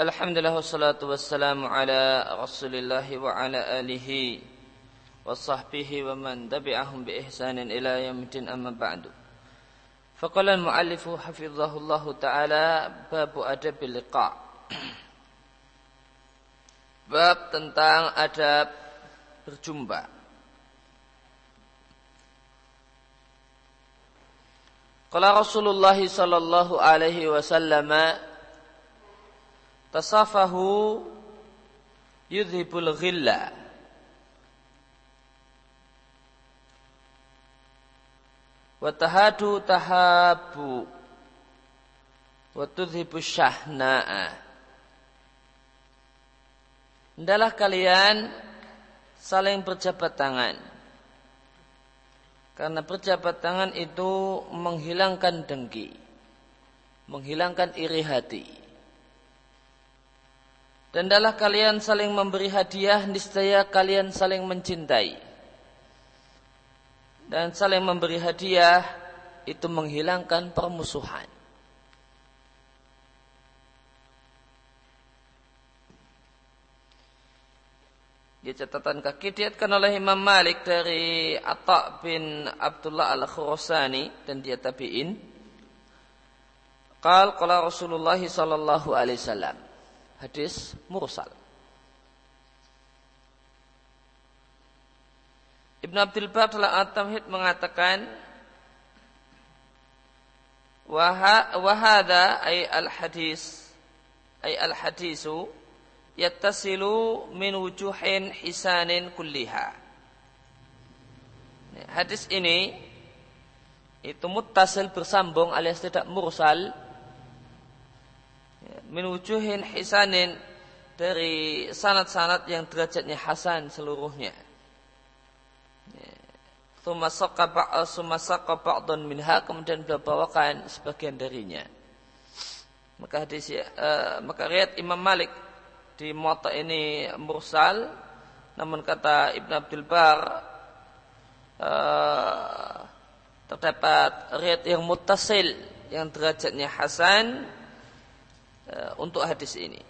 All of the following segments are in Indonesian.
Alhamdulillah wassalatu wassalamu ala Rasulillah wa ala alihi wa sahbihi wa man tabi'ahum bi ihsanin ila yaumil amma ba'du. Faqala al-muallif hafizahullah taala bab adab liqa. Bab tentang adab berjumpa. Qala Rasulullah sallallahu alaihi wasallam tasafahu yudhibul ghilla. Wa tahadu tahabu. Wa tudhibu syahna'a. Hendaklah kalian saling berjabat tangan. Karena berjabat tangan itu menghilangkan dengki menghilangkan iri hati dan adalah kalian saling memberi hadiah, niscaya kalian saling mencintai. Dan saling memberi hadiah itu menghilangkan permusuhan. Di catatan kaki diatkan oleh Imam Malik dari Atta bin Abdullah al-Khurasani dan dia tabi'in. Qal qala Rasulullah sallallahu alaihi wasallam hadis mursal. Ibn Abdul Bar telah At-Tamhid mengatakan wahada ay al-hadis ay al-hadisu yattasilu min wujuhin hisanin kulliha. Hadis ini itu muttasil bersambung alias tidak mursal min wujuhin hisanin dari sanat-sanat yang derajatnya hasan seluruhnya. Sumasaka minha kemudian beliau bawakan sebagian darinya. Maka hadis uh, maka riat Imam Malik di Muwatta ini mursal namun kata Ibn Abdul Bar uh, terdapat riat yang mutasil yang derajatnya hasan untuk hadis ini.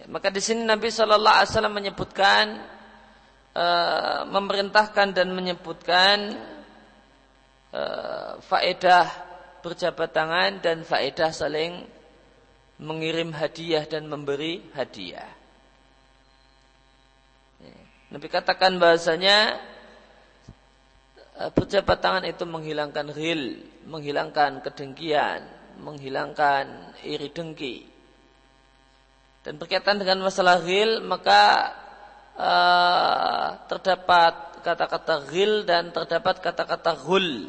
Ya, maka di sini Nabi Shallallahu Alaihi Wasallam menyebutkan, uh, memerintahkan dan menyebutkan uh, faedah berjabat tangan dan faedah saling mengirim hadiah dan memberi hadiah. Ya, Nabi katakan bahasanya Eh, berjabat tangan itu menghilangkan ghil, menghilangkan kedengkian, menghilangkan iri dengki. Dan berkaitan dengan masalah ghil, maka uh, terdapat kata-kata ghil dan terdapat kata-kata ghul.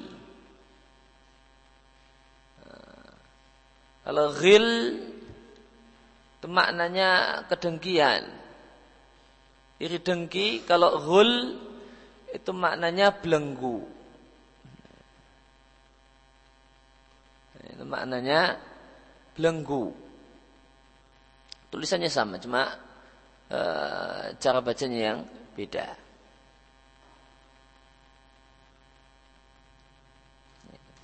Uh, kalau ghil itu maknanya kedengkian. Iri dengki, kalau ghul itu maknanya belenggu. Itu maknanya belenggu. Tulisannya sama, cuma e, cara bacanya yang beda.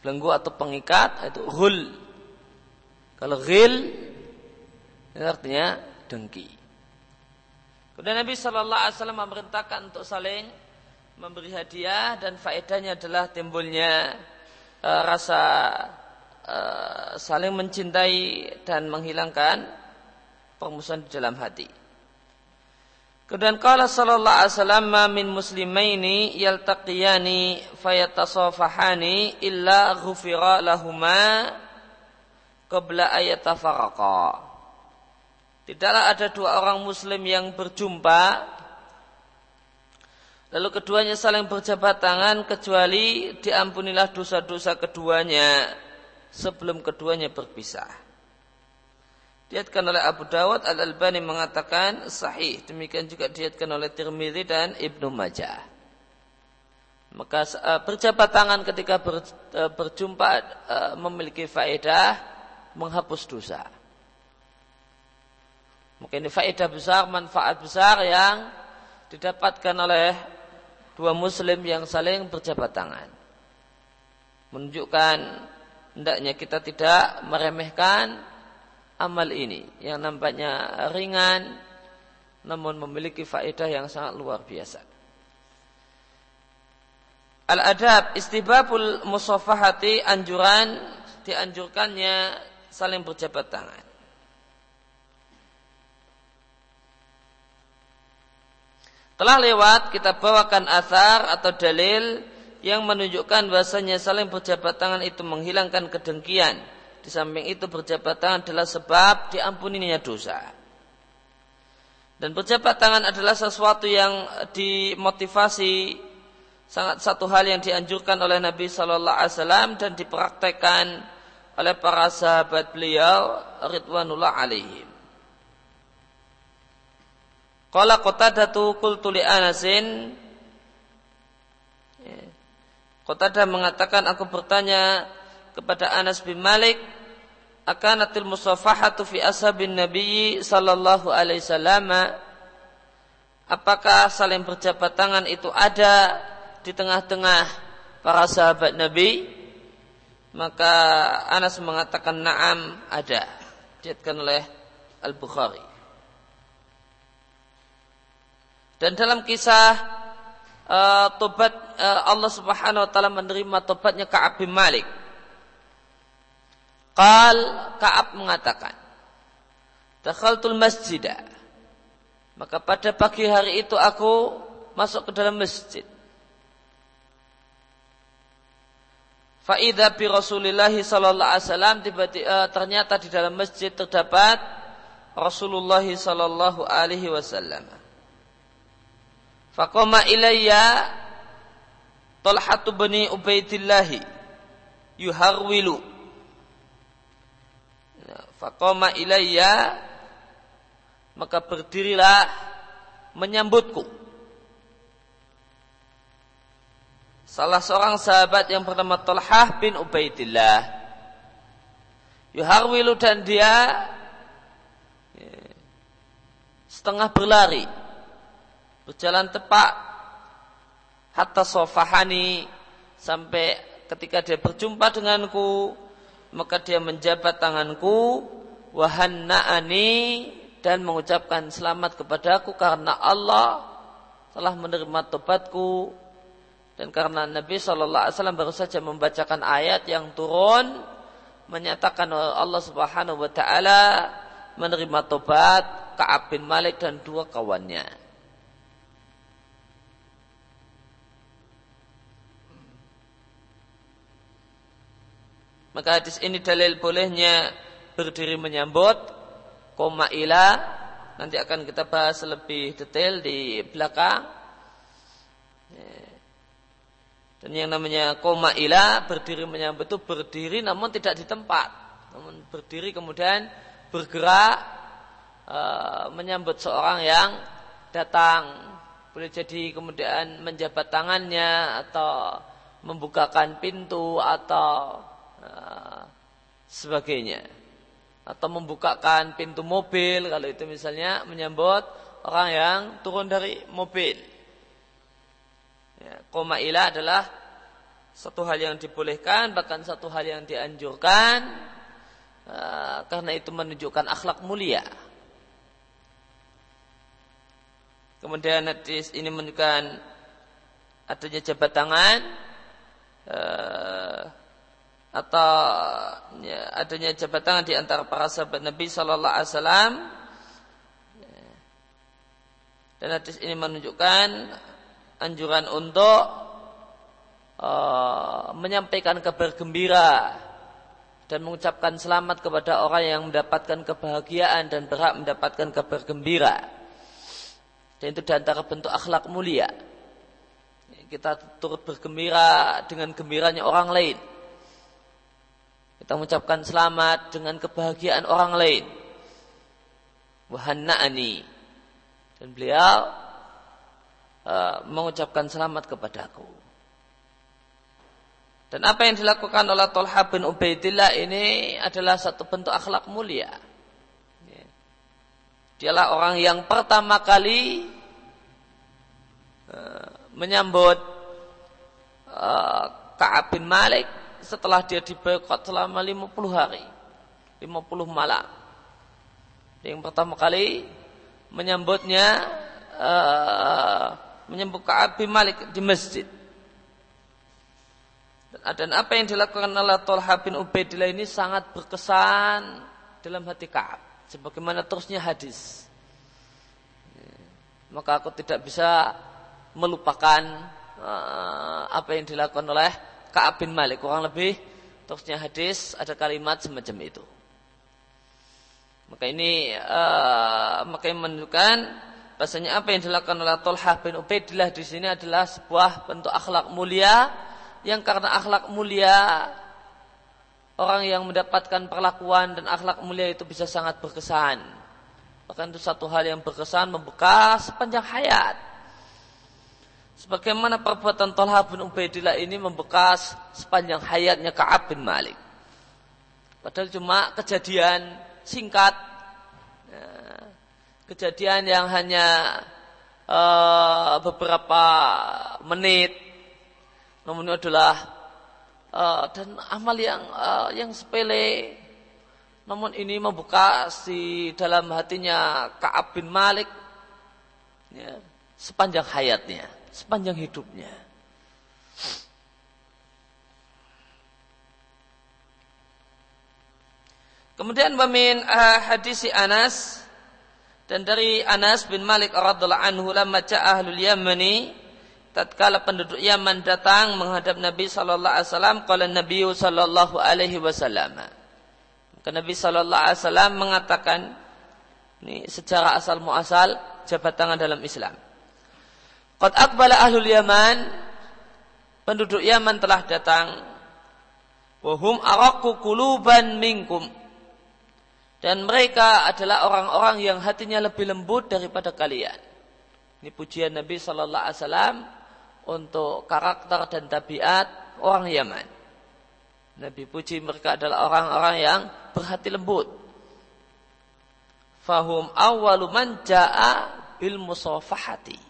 Belenggu atau pengikat itu hul. Kalau ghil itu artinya dengki. Kemudian Nabi Shallallahu Alaihi Wasallam memerintahkan untuk saling memberi hadiah dan faedahnya adalah timbulnya uh, rasa uh, saling mencintai dan menghilangkan permusuhan di dalam hati. Kemudian kala sallallahu alaihi wasallam min muslimaini yaltaqiyani fayatasafahani illa ghufira lahuma qabla ayatafaraqa. Tidaklah ada dua orang muslim yang berjumpa Lalu keduanya saling berjabat tangan kecuali diampunilah dosa-dosa keduanya sebelum keduanya berpisah. Diatkan oleh Abu Dawud Al-Albani mengatakan sahih. Demikian juga diatkan oleh Tirmidzi dan Ibnu Majah. Maka uh, berjabat tangan ketika uh, berjumpa uh, memiliki faedah menghapus dosa. Mungkin ini faedah besar, manfaat besar yang didapatkan oleh dua muslim yang saling berjabat tangan. menunjukkan hendaknya kita tidak meremehkan amal ini yang nampaknya ringan namun memiliki faedah yang sangat luar biasa. Al-adab istibabul musafahati anjuran dianjurkannya saling berjabat tangan. Telah lewat kita bawakan asar atau dalil yang menunjukkan bahasanya saling berjabat tangan itu menghilangkan kedengkian. Di samping itu berjabat tangan adalah sebab diampuninya dosa. Dan berjabat tangan adalah sesuatu yang dimotivasi sangat satu hal yang dianjurkan oleh Nabi Shallallahu Alaihi Wasallam dan dipraktekkan oleh para sahabat beliau ridwanullah alaihim. Qala Qatadatu qultu li Anasin. Ya. Qatadah mengatakan aku bertanya kepada Anas bin Malik akanatil musafahatu fi ashabin Nabi sallallahu alaihi wasallam? Apakah saling berjabat tangan itu ada di tengah-tengah para sahabat Nabi? Maka Anas mengatakan na'am ada. Diatkan oleh Al-Bukhari Dan dalam kisah uh, tobat uh, Allah Subhanahu wa taala menerima tobatnya Ka'ab bin Malik. Qal Ka'ab mengatakan, "Dakhaltul masjidah." Maka pada pagi hari itu aku masuk ke dalam masjid. Faidah bi Rasulillah sallallahu alaihi wasallam tiba-tiba uh, ternyata di dalam masjid terdapat Rasulullah sallallahu alaihi wasallam. Faqama ilayya Talhatu bani Ubaidillahi yuharwilu. Faqama ilayya maka berdirilah menyambutku. Salah seorang sahabat yang bernama Talhah bin Ubaidillah. Yuharwilu dan dia ya, setengah berlari berjalan tepat hatta sofahani sampai ketika dia berjumpa denganku maka dia menjabat tanganku wahanna'ani dan mengucapkan selamat kepadaku karena Allah telah menerima tobatku dan karena Nabi Shallallahu Alaihi Wasallam baru saja membacakan ayat yang turun menyatakan Allah Subhanahu Wa Taala menerima tobat Kaab bin Malik dan dua kawannya. Maka hadis ini dalil bolehnya berdiri menyambut koma ila nanti akan kita bahas lebih detail di belakang. Dan yang namanya koma ila berdiri menyambut itu berdiri namun tidak di tempat, namun berdiri kemudian bergerak e, menyambut seorang yang datang. Boleh jadi kemudian menjabat tangannya atau membukakan pintu atau sebagainya atau membukakan pintu mobil kalau itu misalnya menyambut orang yang turun dari mobil. Ya, koma ilah adalah satu hal yang dibolehkan bahkan satu hal yang dianjurkan uh, karena itu menunjukkan akhlak mulia. Kemudian hadis ini menunjukkan adanya jabat tangan uh, atau ya, adanya jabat tangan di antara para sahabat Nabi Shallallahu Alaihi Wasallam dan hadis ini menunjukkan anjuran untuk uh, menyampaikan kabar gembira dan mengucapkan selamat kepada orang yang mendapatkan kebahagiaan dan berhak mendapatkan kabar gembira. Dan itu di antara bentuk akhlak mulia. Kita turut bergembira dengan gembiranya orang lain. Kita mengucapkan selamat dengan kebahagiaan orang lain. Wahanna'ani. Dan beliau uh, mengucapkan selamat kepadaku. Dan apa yang dilakukan oleh Tolha bin Ubaidillah ini adalah satu bentuk akhlak mulia. Dialah orang yang pertama kali uh, menyambut uh, Ka'ab bin Malik setelah dia diboykot selama 50 hari. 50 malam. Yang pertama kali menyambutnya uh, menyambut Ka'ab bin Malik di masjid. Dan apa yang dilakukan oleh Tolha bin Ubaidillah ini sangat berkesan dalam hati Ka'ab. Sebagaimana terusnya hadis. Maka aku tidak bisa melupakan uh, apa yang dilakukan oleh Ka'ab bin Malik. Kurang lebih terusnya hadis ada kalimat semacam itu. Maka ini uh, maka ini menunjukkan bahasanya apa yang dilakukan oleh Tolha bin Ubaidillah di sini adalah sebuah bentuk akhlak mulia yang karena akhlak mulia orang yang mendapatkan perlakuan dan akhlak mulia itu bisa sangat berkesan. Bahkan itu satu hal yang berkesan membekas sepanjang hayat. Sebagaimana perbuatan Tolha bin Ubaidillah ini membekas sepanjang hayatnya Ka'ab bin Malik. Padahal cuma kejadian singkat, ya, kejadian yang hanya uh, beberapa menit namun adalah uh, dan amal yang uh, yang sepele. Namun ini membuka si dalam hatinya Kaab bin Malik ya, sepanjang hayatnya, sepanjang hidupnya. Kemudian bamin uh, hadis Anas dan dari Anas bin Malik radhiallahu anhu lamma ja'a ahlul Yamani tatkala penduduk Yaman datang menghadap Nabi sallallahu alaihi wasallam qala Nabi sallallahu alaihi wasallam maka Nabi sallallahu alaihi wasallam mengatakan ini secara asal muasal jabat tangan dalam Islam Qad aqbala ahlul Yaman penduduk Yaman telah datang wahum araku kuluban minkum dan mereka adalah orang-orang yang hatinya lebih lembut daripada kalian. Ini pujian Nabi Sallallahu Alaihi Wasallam untuk karakter dan tabiat orang Yaman. Nabi puji mereka adalah orang-orang yang berhati lembut. Fahum awalu man ja'a bil musafahati.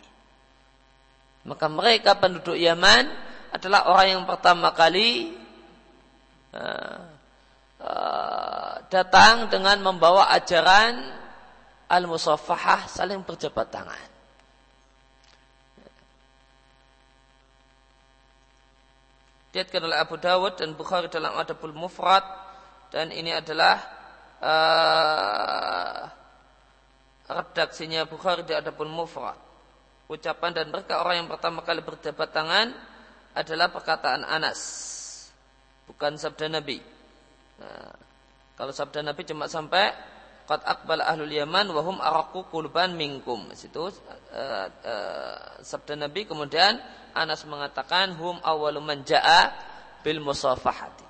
Maka mereka penduduk Yaman adalah orang yang pertama kali uh, uh, datang dengan membawa ajaran al-musafahah saling berjabat tangan. Diatkan oleh Abu Dawud dan Bukhari dalam Adabul Mufrad dan ini adalah uh, redaksinya Bukhari di Adabul Mufrad. Ucapan dan mereka orang yang pertama kali berjabat tangan adalah perkataan Anas, bukan sabda Nabi. Nah, kalau sabda Nabi cuma sampai Qad akbal ahlul Yaman wahum araku kulban minkum. Situ uh, uh, sabda Nabi kemudian Anas mengatakan hum awwalu man jaa bil musafahati.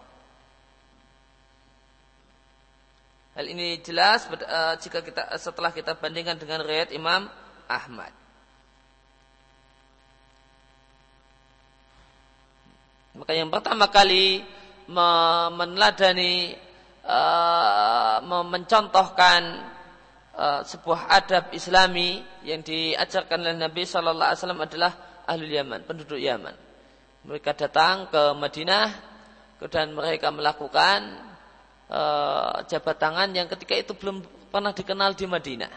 Hal ini jelas uh, jika kita setelah kita bandingkan dengan riwayat Imam Ahmad. Maka yang pertama kali meneladani uh, mencontohkan uh, sebuah adab Islami yang diajarkan oleh Nabi Shallallahu Alaihi Wasallam adalah ahli Yaman, penduduk Yaman. Mereka datang ke Madinah dan mereka melakukan uh, jabat tangan yang ketika itu belum pernah dikenal di Madinah.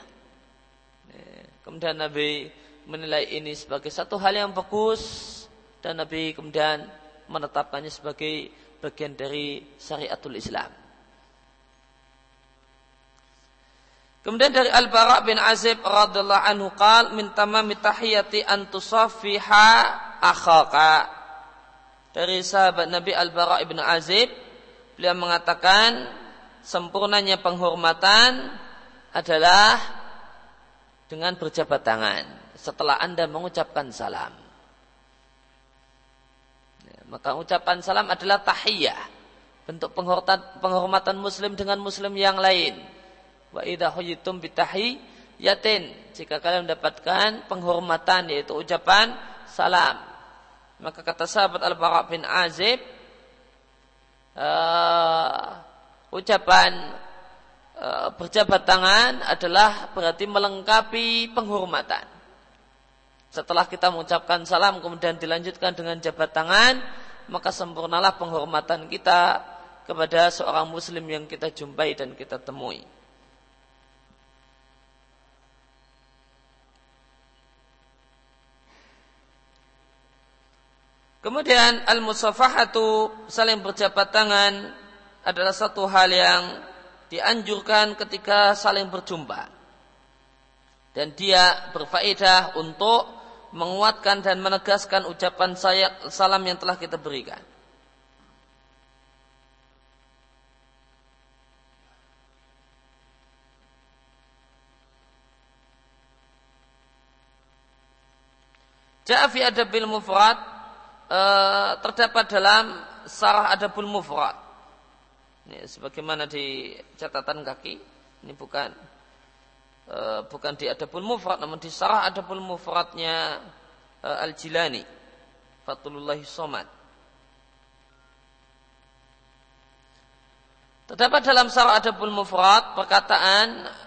Kemudian Nabi menilai ini sebagai satu hal yang bagus dan Nabi kemudian menetapkannya sebagai bagian dari syariatul Islam. Kemudian dari Al-Bara bin Azib radhiyallahu anhu qal min tamami tahiyati an tusaffiha akhaka. Dari sahabat Nabi Al-Bara bin Azib beliau mengatakan sempurnanya penghormatan adalah dengan berjabat tangan setelah Anda mengucapkan salam. Maka ucapan salam adalah tahiyah, bentuk penghormatan, penghormatan muslim dengan muslim yang lain Wa idha huyitum yatin. Jika kalian mendapatkan penghormatan yaitu ucapan salam. Maka kata sahabat Al-Bara bin Azib uh, ucapan uh, berjabat tangan adalah berarti melengkapi penghormatan. Setelah kita mengucapkan salam kemudian dilanjutkan dengan jabat tangan, maka sempurnalah penghormatan kita kepada seorang muslim yang kita jumpai dan kita temui. Kemudian al-musafahatu saling berjabat tangan adalah satu hal yang dianjurkan ketika saling berjumpa. Dan dia berfaedah untuk menguatkan dan menegaskan ucapan saya, salam yang telah kita berikan. Ja'a adabil mufrad uh, terdapat dalam sarah adabul mufrad. Ini sebagaimana di catatan kaki, ini bukan uh, bukan di adabul mufrad namun di sarah adabul mufradnya uh, Al-Jilani Fatulullahi Somad. Terdapat dalam sarah adabul mufrad perkataan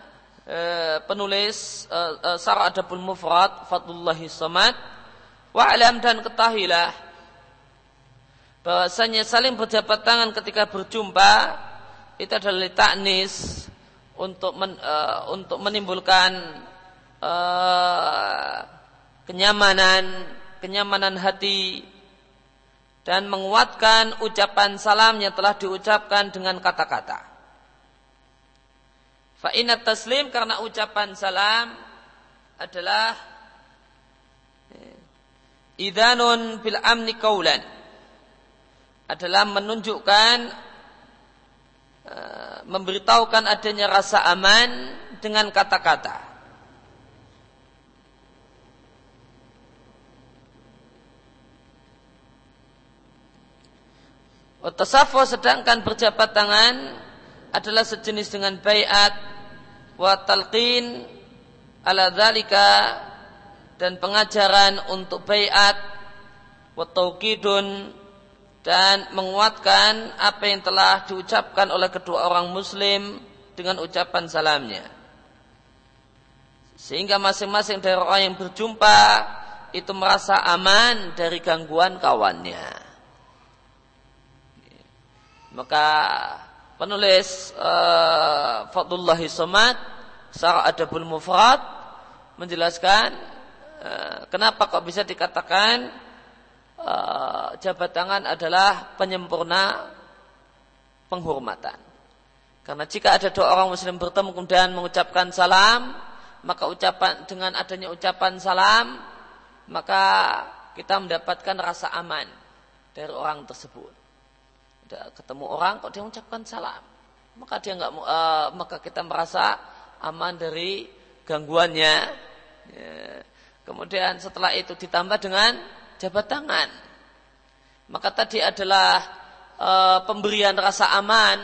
penulis sarah adabul mufrad Fatulullahi Somad Wa'lam dan ketahilah bahwasanya saling berjabat tangan ketika berjumpa itu adalah taknis untuk men, uh, untuk menimbulkan uh, kenyamanan kenyamanan hati dan menguatkan ucapan salam yang telah diucapkan dengan kata-kata. Fa'inat taslim karena ucapan salam adalah Idanun bil amni kaulan adalah menunjukkan memberitahukan adanya rasa aman dengan kata-kata. Tasaffu sedangkan berjabat tangan adalah sejenis dengan bayat wa talqin ala dzalika dan pengajaran untuk bayat wataukidun dan menguatkan apa yang telah diucapkan oleh kedua orang muslim dengan ucapan salamnya. Sehingga masing-masing dari orang yang berjumpa itu merasa aman dari gangguan kawannya. Maka penulis uh, Fadlullah Somad Sarah Adabul Mufrad menjelaskan Eh, kenapa kok bisa dikatakan uh, jabat tangan adalah penyempurna penghormatan? Karena jika ada dua orang muslim bertemu kemudian mengucapkan salam, maka ucapan dengan adanya ucapan salam, maka kita mendapatkan rasa aman dari orang tersebut. Ketemu orang kok dia mengucapkan salam, maka dia nggak uh, maka kita merasa aman dari gangguannya. Ya. Kemudian setelah itu ditambah dengan jabat tangan. Maka tadi adalah e, pemberian rasa aman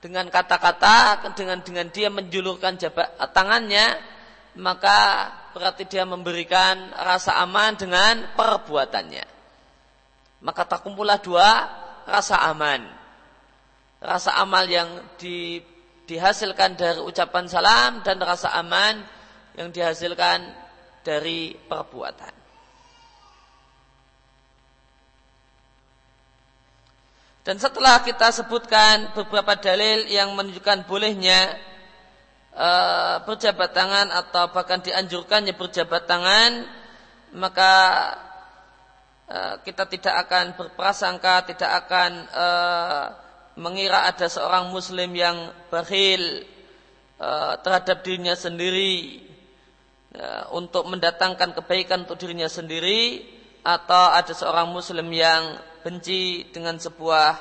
dengan kata-kata dengan dengan dia menjulurkan jabat tangannya maka berarti dia memberikan rasa aman dengan perbuatannya. Maka tak kumpulah dua rasa aman. Rasa amal yang di, dihasilkan dari ucapan salam dan rasa aman yang dihasilkan dari perbuatan. Dan setelah kita sebutkan beberapa dalil yang menunjukkan bolehnya e, berjabat tangan atau bahkan dianjurkannya berjabat tangan, maka e, kita tidak akan berprasangka, tidak akan e, mengira ada seorang muslim yang bakhil e, terhadap dirinya sendiri ya, untuk mendatangkan kebaikan untuk dirinya sendiri atau ada seorang muslim yang benci dengan sebuah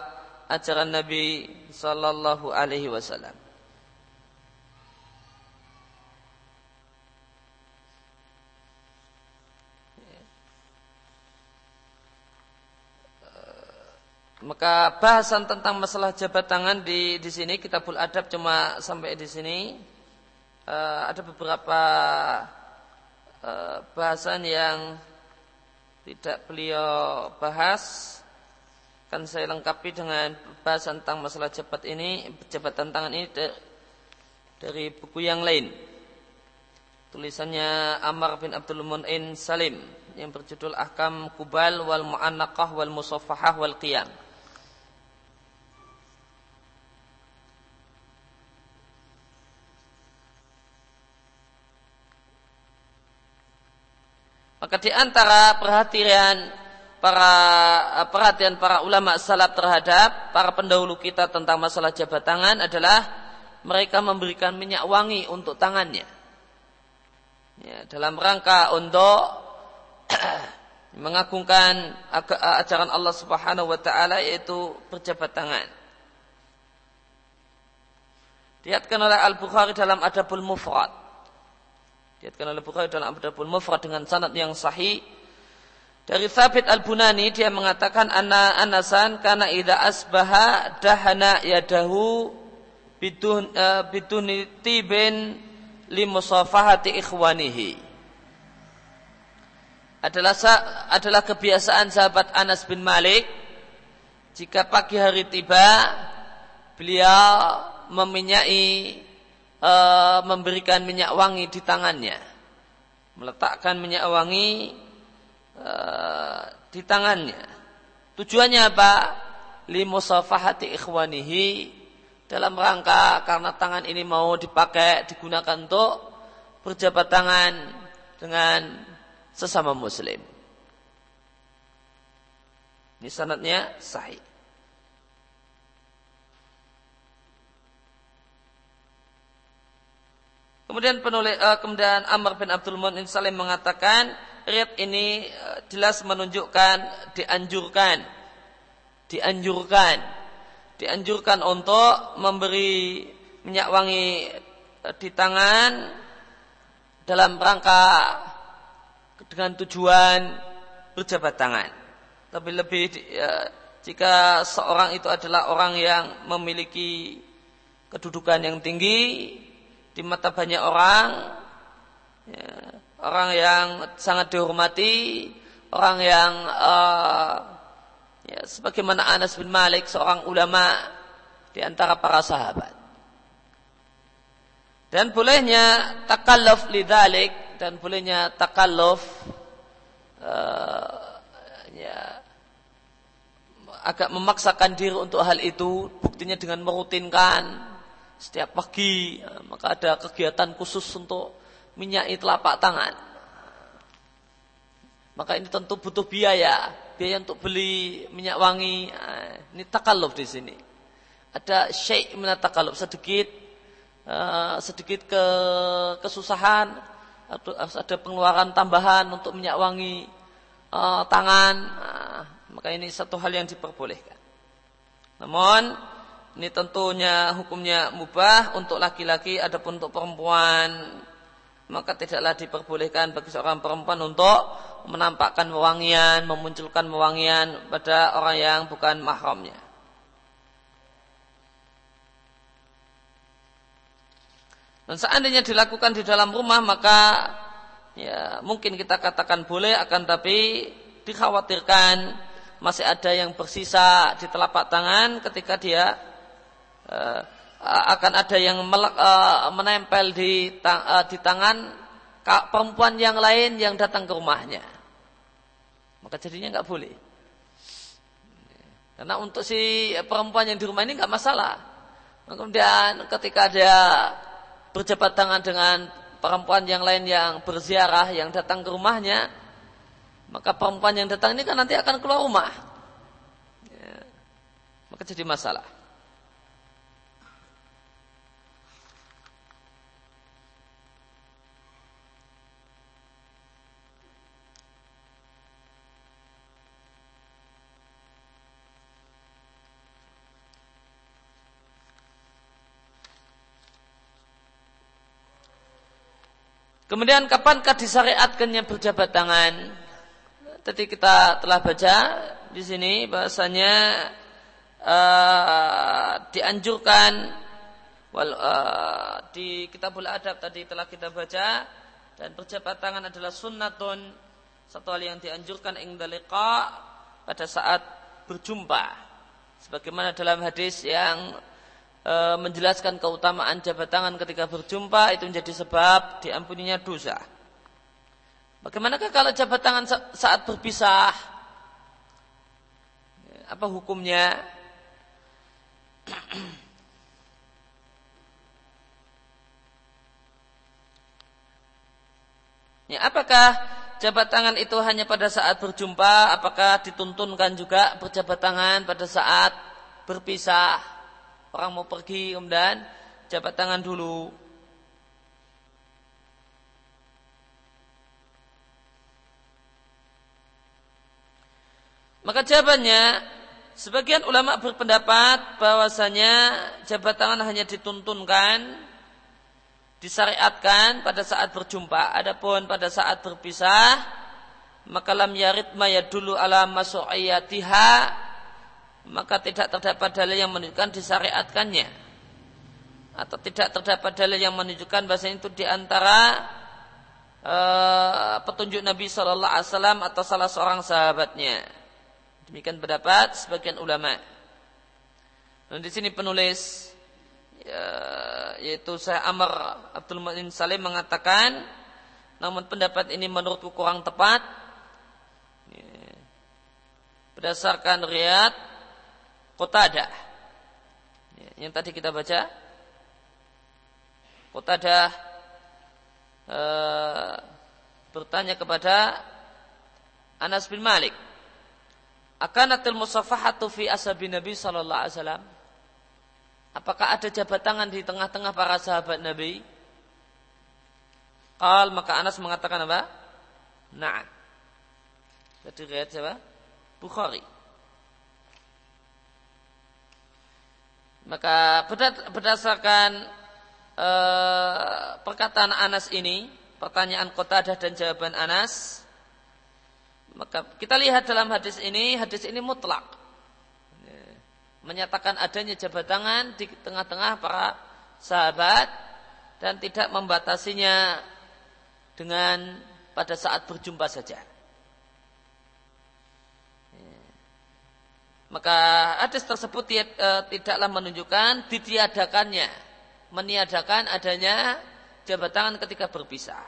ajaran Nabi sallallahu alaihi wasallam. Maka bahasan tentang masalah jabat tangan di di sini kitabul adab cuma sampai di sini. Uh, ada beberapa Eh, bahasan yang tidak beliau bahas kan saya lengkapi dengan bahasan tentang masalah jabat ini jabatan tangan ini dari buku yang lain tulisannya Amar bin Abdul Mun'in Salim yang berjudul Ahkam Kubal wal Mu'annaqah wal Musaffahah wal Qiyam. Maka di antara perhatian para perhatian para ulama salaf terhadap para pendahulu kita tentang masalah jabat tangan adalah mereka memberikan minyak wangi untuk tangannya. Ya, dalam rangka untuk mengagungkan ajaran Allah Subhanahu wa taala yaitu berjabat tangan. Diatkan oleh Al-Bukhari dalam Adabul Mufrad Diatkan oleh Bukhari dalam Abdul Mufrad dengan sanad yang sahih. Dari Thabit Al-Bunani dia mengatakan anna anasan karena idza asbaha dahana yadahu bidun uh, biduni tibin limusafahati ikhwanihi. Adalah adalah kebiasaan sahabat Anas bin Malik jika pagi hari tiba beliau meminyai e, memberikan minyak wangi di tangannya, meletakkan minyak wangi e, di tangannya. Tujuannya apa? Limusafahati ikhwanihi dalam rangka karena tangan ini mau dipakai digunakan untuk berjabat tangan dengan sesama muslim. Ini sanatnya sahih. Kemudian penulis uh, kemudian Amr bin Abdul Mu'min Salim mengatakan riat ini uh, jelas menunjukkan dianjurkan dianjurkan dianjurkan untuk memberi minyak wangi uh, di tangan dalam rangka dengan tujuan berjabat tangan. Tapi lebih uh, jika seorang itu adalah orang yang memiliki kedudukan yang tinggi di mata banyak orang ya, orang yang sangat dihormati orang yang uh, ya, sebagaimana Anas bin Malik seorang ulama di antara para sahabat. Dan bolehnya takalluf lidalik dan bolehnya takalluf uh, ya, agak memaksakan diri untuk hal itu buktinya dengan merutinkan setiap pagi maka ada kegiatan khusus untuk minyak telapak tangan. Maka ini tentu butuh biaya, biaya untuk beli minyak wangi. Nah, ini takaluf di sini. Ada syekh takaluf sedikit uh, sedikit ke kesusahan, ada pengeluaran tambahan untuk minyak wangi uh, tangan. Nah, maka ini satu hal yang diperbolehkan. Namun ini tentunya hukumnya mubah untuk laki-laki adapun untuk perempuan maka tidaklah diperbolehkan bagi seorang perempuan untuk menampakkan mewangian, memunculkan mewangian pada orang yang bukan mahramnya. Dan seandainya dilakukan di dalam rumah maka ya mungkin kita katakan boleh akan tapi dikhawatirkan masih ada yang bersisa di telapak tangan ketika dia uh, akan ada yang uh, menempel di, uh, di tangan perempuan yang lain yang datang ke rumahnya. Maka jadinya nggak boleh. Karena untuk si perempuan yang di rumah ini nggak masalah. Kemudian ketika dia berjabat tangan dengan perempuan yang lain yang berziarah yang datang ke rumahnya, maka perempuan yang datang ini kan nanti akan keluar rumah. Ya. Maka jadi masalah. Kemudian kapankah disyariatkannya berjabat tangan? Tadi kita telah baca di sini bahasanya uh, dianjurkan wal, uh, di kitabul adab tadi telah kita baca dan berjabat tangan adalah sunnatun satu hal yang dianjurkan ingdalika pada saat berjumpa sebagaimana dalam hadis yang e, menjelaskan keutamaan jabat tangan ketika berjumpa itu menjadi sebab diampuninya dosa. Bagaimanakah kalau jabat tangan saat berpisah? Apa hukumnya? Ya, apakah jabat tangan itu hanya pada saat berjumpa? Apakah dituntunkan juga berjabat tangan pada saat berpisah? Orang mau pergi kemudian jabat tangan dulu. Maka jawabannya sebagian ulama berpendapat bahwasanya jabat tangan hanya dituntunkan disyariatkan pada saat berjumpa. Adapun pada saat berpisah maka lam yarid ma dulu ala masu'iyatiha maka tidak terdapat dalil yang menunjukkan disyariatkannya atau tidak terdapat dalil yang menunjukkan bahasa itu di antara uh, eh, petunjuk Nabi Shallallahu Alaihi Wasallam atau salah seorang sahabatnya. Demikian pendapat sebagian ulama. Dan di sini penulis ya, yaitu saya Amr Abdul Mu'in Salim mengatakan namun pendapat ini menurutku kurang tepat berdasarkan riat ada ya, yang tadi kita baca ada eh, bertanya kepada Anas bin Malik Akanatil musafahatu fi ashabi Nabi sallallahu alaihi wasallam? Apakah ada jabat tangan di tengah-tengah para sahabat Nabi? Qal maka Anas mengatakan apa? Na'am. Jadi riwayat siapa? Bukhari. Maka berdasarkan uh, perkataan Anas ini, pertanyaan Qatadah dan jawaban Anas, maka kita lihat dalam hadis ini, hadis ini mutlak. Menyatakan adanya jabat tangan di tengah-tengah para sahabat dan tidak membatasinya dengan pada saat berjumpa saja. Maka hadis tersebut e, tidaklah menunjukkan ditiadakannya, meniadakan adanya jabat tangan ketika berpisah.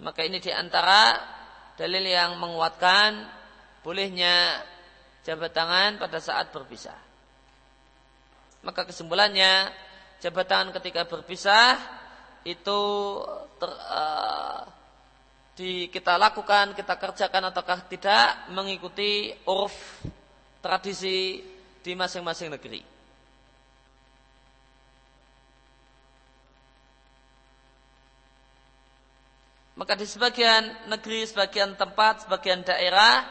Maka ini di antara dalil yang menguatkan bolehnya jabat tangan pada saat berpisah. Maka kesimpulannya jabat tangan ketika berpisah itu ter, uh, di kita lakukan, kita kerjakan ataukah tidak mengikuti uruf tradisi di masing-masing negeri. Maka di sebagian negeri, sebagian tempat, sebagian daerah,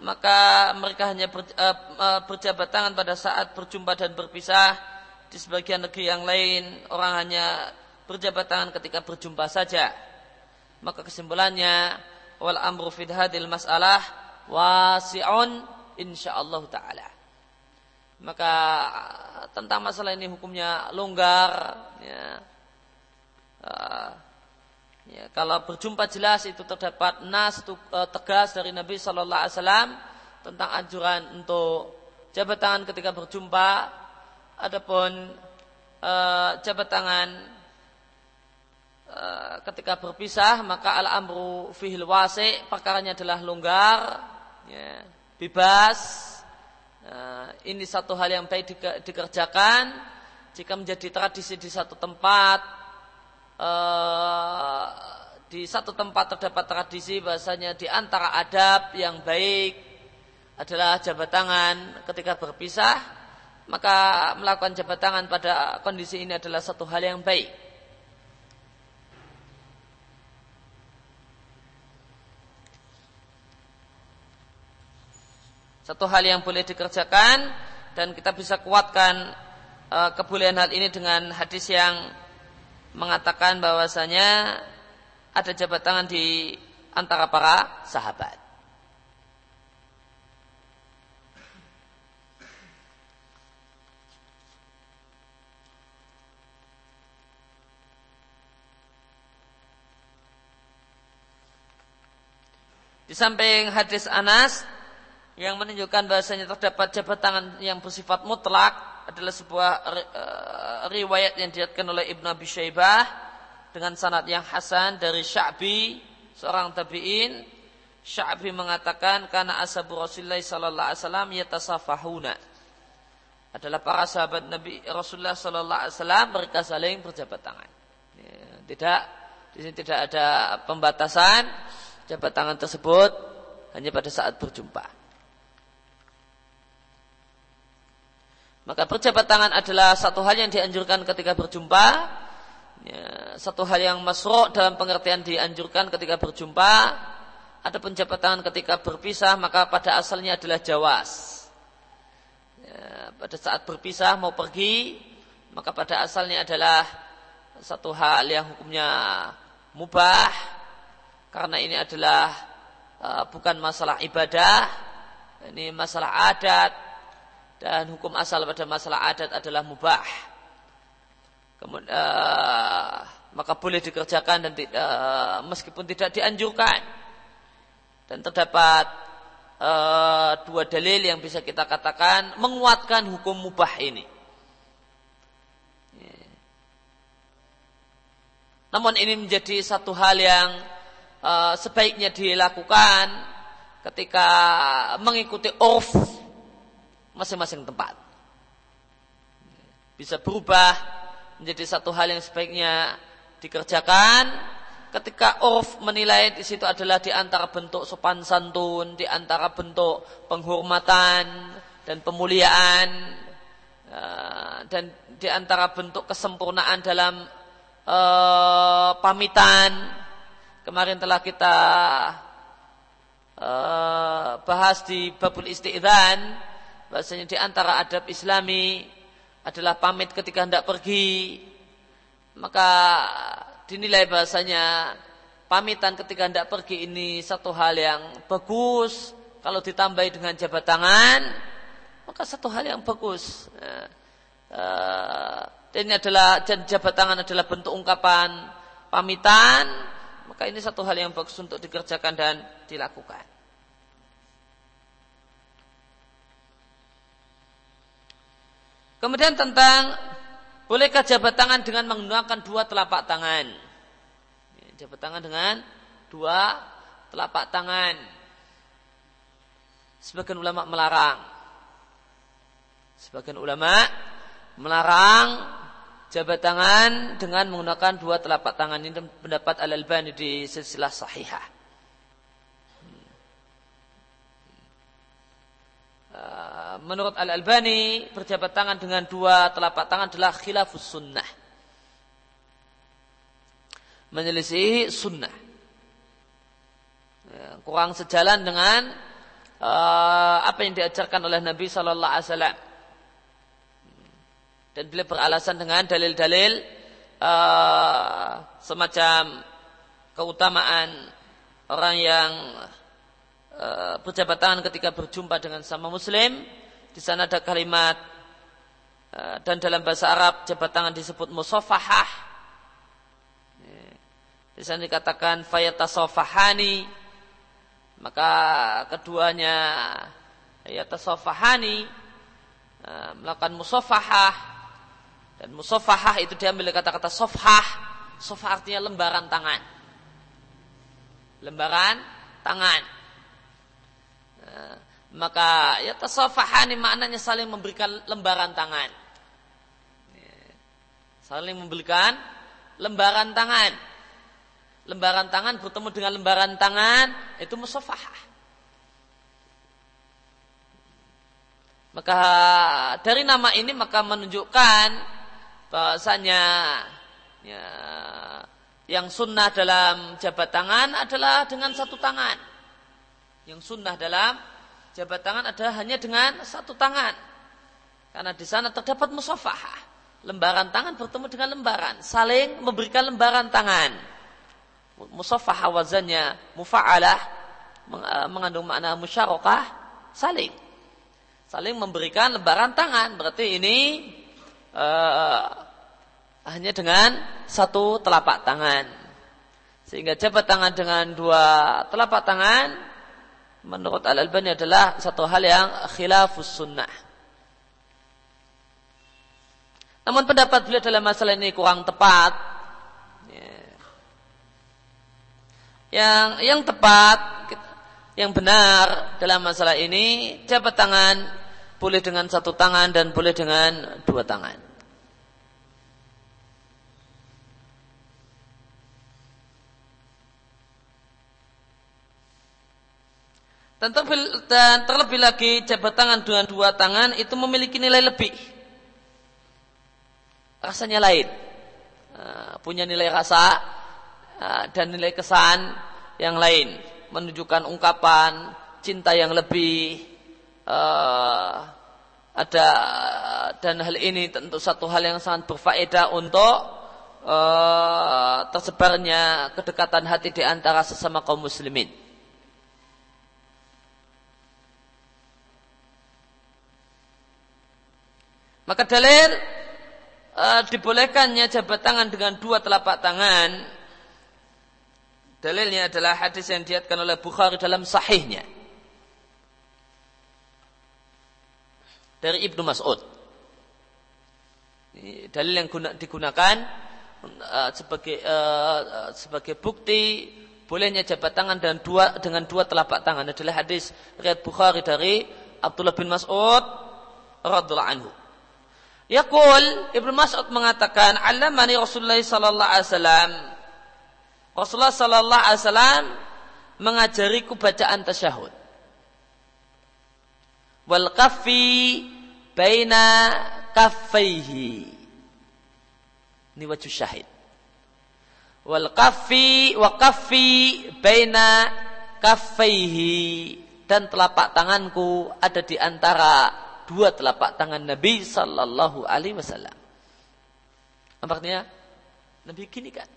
maka mereka hanya ber, uh, berjabat tangan pada saat berjumpa dan berpisah. Di sebagian negeri yang lain, orang hanya berjabat tangan ketika berjumpa saja. Maka kesimpulannya, wal amru fid hadil masalah wasi'un insyaallah taala. Maka tentang masalah ini hukumnya longgar ya. Uh, Ya, kalau berjumpa jelas itu terdapat nas itu, e, tegas dari Nabi Shallallahu Alaihi Wasallam tentang anjuran untuk jabat tangan ketika berjumpa. Adapun e, jabat tangan e, ketika berpisah maka al amru fihil wasi perkaranya adalah longgar, ya, bebas. E, ini satu hal yang baik dikerjakan. Jika menjadi tradisi di satu tempat Eh, di satu tempat terdapat tradisi bahasanya di antara adab yang baik adalah jabat tangan. Ketika berpisah maka melakukan jabat tangan pada kondisi ini adalah satu hal yang baik satu hal yang boleh dikerjakan dan kita bisa kuatkan uh, kebolehan hal ini dengan hadis yang mengatakan bahwasanya ada jabat tangan di antara para sahabat. Di samping hadis Anas yang menunjukkan bahasanya terdapat jabat tangan yang bersifat mutlak adalah sebuah uh, riwayat yang diriatkan oleh Ibnu Abi Syaibah dengan sanad yang hasan dari Sya'bi seorang tabi'in Sya'bi mengatakan karena ashabu Rasulullah sallallahu alaihi wasallam yatasafahuna adalah para sahabat Nabi Rasulullah sallallahu alaihi wasallam mereka saling berjabat tangan. Ya, tidak di sini tidak ada pembatasan jabat tangan tersebut hanya pada saat berjumpa. Maka berjabat tangan adalah satu hal yang dianjurkan ketika berjumpa. Ya, satu hal yang masrok dalam pengertian dianjurkan ketika berjumpa ada penjabat tangan ketika berpisah maka pada asalnya adalah jawas. Ya, pada saat berpisah mau pergi maka pada asalnya adalah satu hal yang hukumnya mubah karena ini adalah uh, bukan masalah ibadah, ini masalah adat dan hukum asal pada masalah adat adalah mubah. Kemudian uh, maka boleh dikerjakan dan uh, meskipun tidak dianjurkan dan terdapat uh, dua dalil yang bisa kita katakan menguatkan hukum mubah ini. Namun ini menjadi satu hal yang uh, sebaiknya dilakukan ketika mengikuti urf masing-masing tempat. Bisa berubah menjadi satu hal yang sebaiknya dikerjakan ketika urf menilai di situ adalah di antara bentuk sopan santun, di antara bentuk penghormatan dan pemuliaan eh, dan di antara bentuk kesempurnaan dalam uh, pamitan. Kemarin telah kita uh, bahas di babul isti'dzan bahasanya di antara adab Islami adalah pamit ketika hendak pergi. Maka dinilai bahasanya pamitan ketika hendak pergi ini satu hal yang bagus. Kalau ditambah dengan jabat tangan, maka satu hal yang bagus. Ya. dan ini adalah jabat tangan adalah bentuk ungkapan pamitan, maka ini satu hal yang bagus untuk dikerjakan dan dilakukan. Kemudian tentang Bolehkah jabat tangan dengan menggunakan dua telapak tangan? Jabat tangan dengan dua telapak tangan. Sebagian ulama melarang. Sebagian ulama melarang jabat tangan dengan menggunakan dua telapak tangan. Ini pendapat Al-Albani di silsilah sahihah. Menurut Al-Albani berjabat tangan dengan dua telapak tangan adalah khilafus sunnah. Menyelisih sunnah. Ya, kurang sejalan dengan uh, apa yang diajarkan oleh Nabi Sallallahu Alaihi Wasallam. Dan beliau beralasan dengan dalil-dalil uh, semacam keutamaan orang yang Eh, berjabat tangan ketika berjumpa dengan sama muslim. Di sana ada kalimat eh, dan dalam bahasa Arab jabat tangan disebut musafahah. Eh, di sana dikatakan fayatasafahani. Maka keduanya yatasafahani melakukan musafahah dan musafahah itu diambil dari kata-kata sofhah. Sofhah artinya lembaran tangan. Lembaran tangan maka ya tasafahani maknanya saling memberikan lembaran tangan. Saling memberikan lembaran tangan. Lembaran tangan bertemu dengan lembaran tangan itu musafahah. Maka dari nama ini maka menunjukkan bahasanya ya, yang sunnah dalam jabat tangan adalah dengan satu tangan. Yang sunnah dalam jabat tangan adalah hanya dengan satu tangan. Karena di sana terdapat musafahah. Lembaran tangan bertemu dengan lembaran. Saling memberikan lembaran tangan. Musafahah wazannya mufa'alah. Eh, mengandung makna musyarakah. Saling. Saling memberikan lembaran tangan. Berarti ini uh, hanya dengan satu telapak tangan. Sehingga jabat tangan dengan dua telapak tangan menurut Al-Albani adalah satu hal yang khilafus sunnah. Namun pendapat beliau dalam masalah ini kurang tepat. Ya. Yang yang tepat, yang benar dalam masalah ini jabat tangan boleh dengan satu tangan dan boleh dengan dua tangan. Dan terlebih lagi jabat tangan dengan dua tangan itu memiliki nilai lebih. Rasanya lain. Eh, punya nilai rasa eh, dan nilai kesan yang lain. Menunjukkan ungkapan cinta yang lebih uh, ada dan hal ini tentu satu hal yang sangat berfaedah untuk tersebarnya kedekatan hati di antara sesama kaum muslimin. Maka dalil uh, dibolehkannya jabat tangan dengan dua telapak tangan. Dalilnya adalah hadis yang diatkan oleh Bukhari dalam sahihnya. Dari Ibnu Mas'ud. Dalil yang guna, digunakan uh, sebagai uh, sebagai bukti bolehnya jabat tangan dan dua dengan dua telapak tangan adalah hadis riwayat Bukhari dari Abdullah bin Mas'ud radhiallahu anhu. Yaqul Ibnu Mas'ud mengatakan, "Allamani Rasulullah sallallahu alaihi wasallam." Rasulullah sallallahu alaihi wasallam mengajariku bacaan tasyahud. Wal kaffi baina kaffaihi. Ini wajah syahid. Wal kaffi wa kaffi baina kaffaihi dan telapak tanganku ada di antara dua telapak tangan Nabi Sallallahu Alaihi Wasallam. Artinya? Nabi gini kan?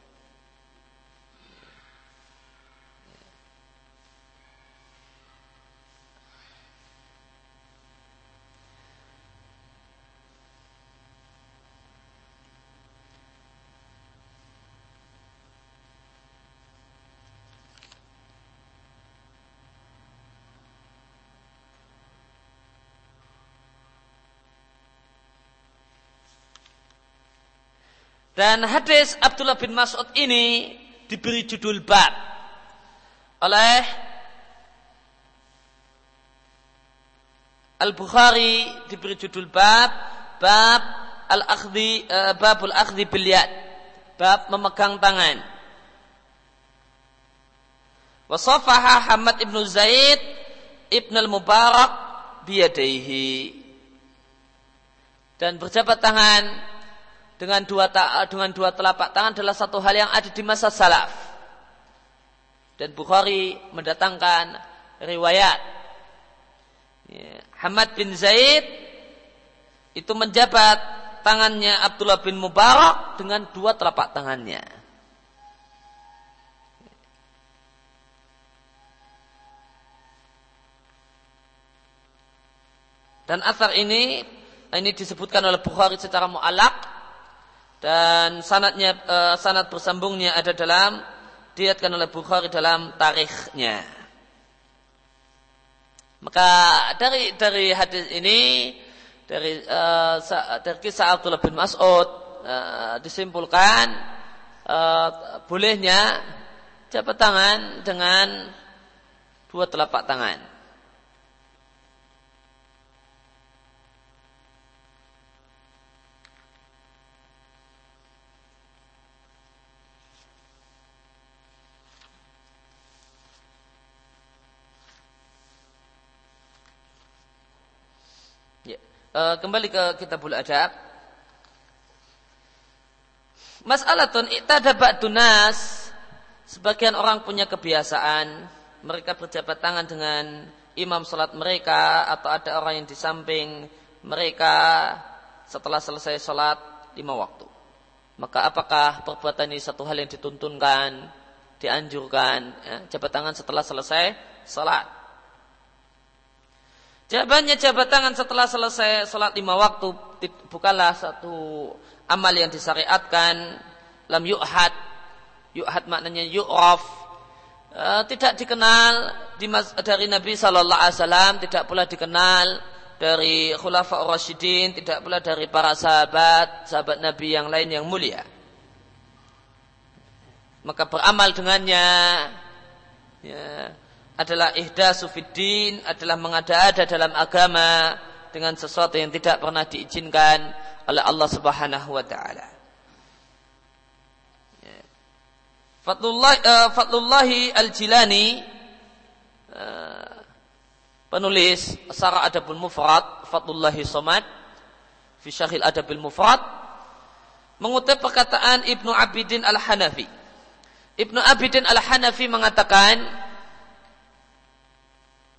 Dan hadis Abdullah bin Mas'ud ini diberi judul bab. Oleh Al-Bukhari diberi judul bab bab al-akhdhi uh, babul akhdhi bil bab memegang tangan. Wasafaha Hamad ibnu Zaid ibn al-Mubarak biyadaihi. Dan berjabat tangan dengan dua dengan dua telapak tangan adalah satu hal yang ada di masa salaf. Dan Bukhari mendatangkan riwayat ya, Hamad bin Zaid itu menjabat tangannya Abdullah bin Mubarak dengan dua telapak tangannya. Dan asar ini ini disebutkan oleh Bukhari secara mu'alak dan sanatnya uh, sanat bersambungnya ada dalam diatkan oleh Bukhari dalam tarikhnya. Maka dari dari hadis ini dari uh, dari kisah Abdullah bin Mas'ud uh, disimpulkan uh, bolehnya jabat tangan dengan dua telapak tangan. Eh, kembali ke kitabul adab. Mas'alatun i'tada ba'dunas. Sebagian orang punya kebiasaan. Mereka berjabat tangan dengan imam salat mereka. Atau ada orang yang di samping mereka setelah selesai salat lima waktu. Maka apakah perbuatan ini satu hal yang dituntunkan, dianjurkan, ya, jabat tangan setelah selesai salat? Jawabannya jabat tangan setelah selesai sholat lima waktu bukanlah satu amal yang disyariatkan. Lam yu'had yu'had maknanya yu'raf. E, tidak dikenal di dari Nabi Shallallahu Alaihi Wasallam tidak pula dikenal dari khulafa rasyidin tidak pula dari para sahabat sahabat Nabi yang lain yang mulia. Maka beramal dengannya. Ya, adalah ihdasu fiddin, adalah mengada-ada dalam agama dengan sesuatu yang tidak pernah diizinkan oleh Allah Subhanahu wa taala. Fatullah, Fatlullahi Al-Jilani uh, penulis Sarah Adabul Mufrad Fatlullahi Somad fi Syahil Adabil Mufrad mengutip perkataan Ibnu Abidin Al-Hanafi. Ibnu Abidin Al-Hanafi mengatakan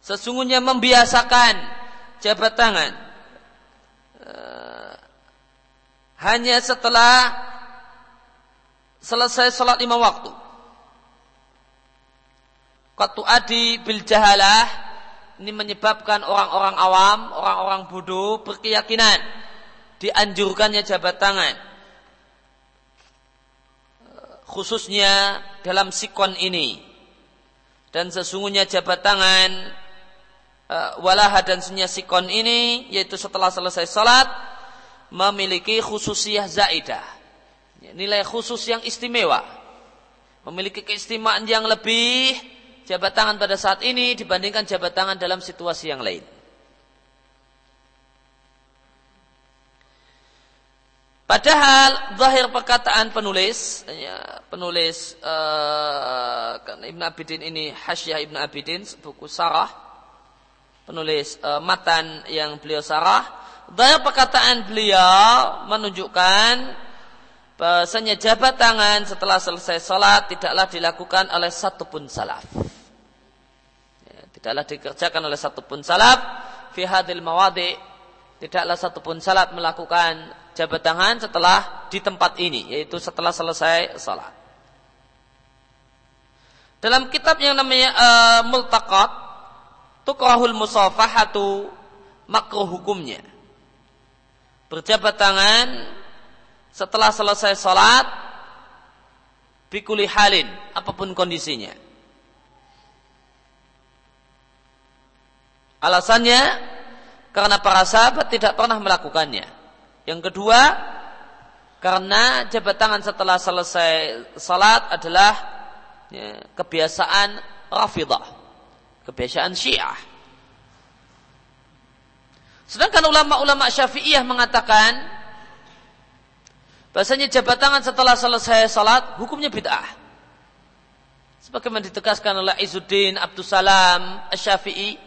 sesungguhnya membiasakan jabat tangan uh, hanya setelah selesai salat lima waktu. Qatu adi bil jahalah ini menyebabkan orang-orang awam, orang-orang bodoh berkeyakinan dianjurkannya jabat tangan. Khususnya dalam sikon ini. Dan sesungguhnya jabat tangan walaha dan sunya sikon ini yaitu setelah selesai salat memiliki khususiyah zaidah. Nilai khusus yang istimewa. Memiliki keistimewaan yang lebih jabat tangan pada saat ini dibandingkan jabat tangan dalam situasi yang lain. Padahal zahir perkataan penulis, ya, penulis uh, Ibn Abidin ini Hasyah Ibn Abidin buku Sarah, penulis uh, matan yang beliau sarah, zahir perkataan beliau menunjukkan bahasanya jabat tangan setelah selesai sholat tidaklah dilakukan oleh satupun salaf. Ya, tidaklah dikerjakan oleh satupun salaf fi hadil mawadi tidaklah satupun salaf melakukan jabat tangan setelah di tempat ini, yaitu setelah selesai salat. Dalam kitab yang namanya uh, Multaqat, tukrahul musafahatu makruh hukumnya. Berjabat tangan setelah selesai salat bikuli halin, apa pun kondisinya. Alasannya karena para sahabat tidak pernah melakukannya. Yang kedua, karena jabat tangan setelah selesai salat adalah ya, kebiasaan rafidah, kebiasaan syiah. Sedangkan ulama-ulama syafi'iyah mengatakan bahasanya jabat tangan setelah selesai salat hukumnya bid'ah. Sebagaimana ditegaskan oleh Izuddin Abdus Salam Asy-Syafi'i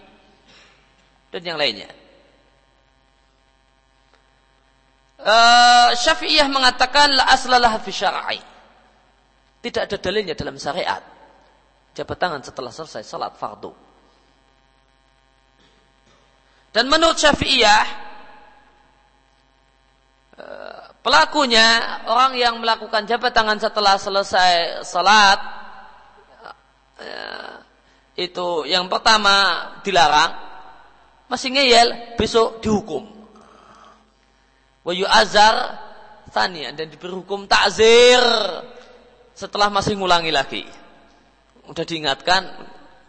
dan yang lainnya. Uh, Syafi'iyah mengatakan la aslalah fi syar'i. Tidak ada dalilnya dalam syariat. Jabat tangan setelah selesai salat fardu. Dan menurut Syafi'iyah uh, pelakunya orang yang melakukan jabat tangan setelah selesai salat uh, itu yang pertama dilarang masih ngeyel besok dihukum wa yu'azar tanian dan diberi hukum takzir setelah masih ngulangi lagi. Udah diingatkan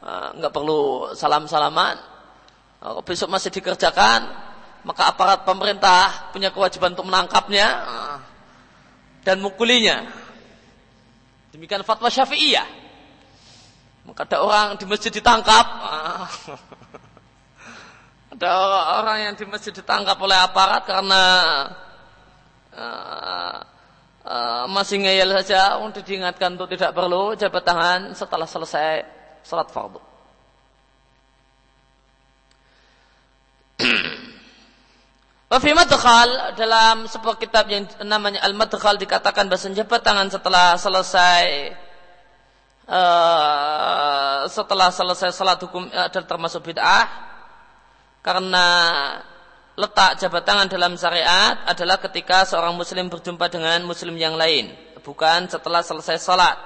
eh, nggak perlu salam-salaman. Kalau besok masih dikerjakan, maka aparat pemerintah punya kewajiban untuk menangkapnya eh, dan mukulinya. Demikian fatwa Syafi'iyah. Maka ada orang di masjid ditangkap. Eh, ada orang yang di masjid ditangkap oleh aparat karena uh, masih ngeyel saja untuk diingatkan untuk tidak perlu jabat tangan setelah selesai salat fardu. Wafi madkhal dalam sebuah kitab yang namanya Al-Madkhal dikatakan bahasa jabat tangan setelah selesai uh, setelah selesai salat hukum uh, termasuk bid'ah karena letak jabat tangan dalam syariat adalah ketika seorang muslim berjumpa dengan muslim yang lain, bukan setelah selesai sholat.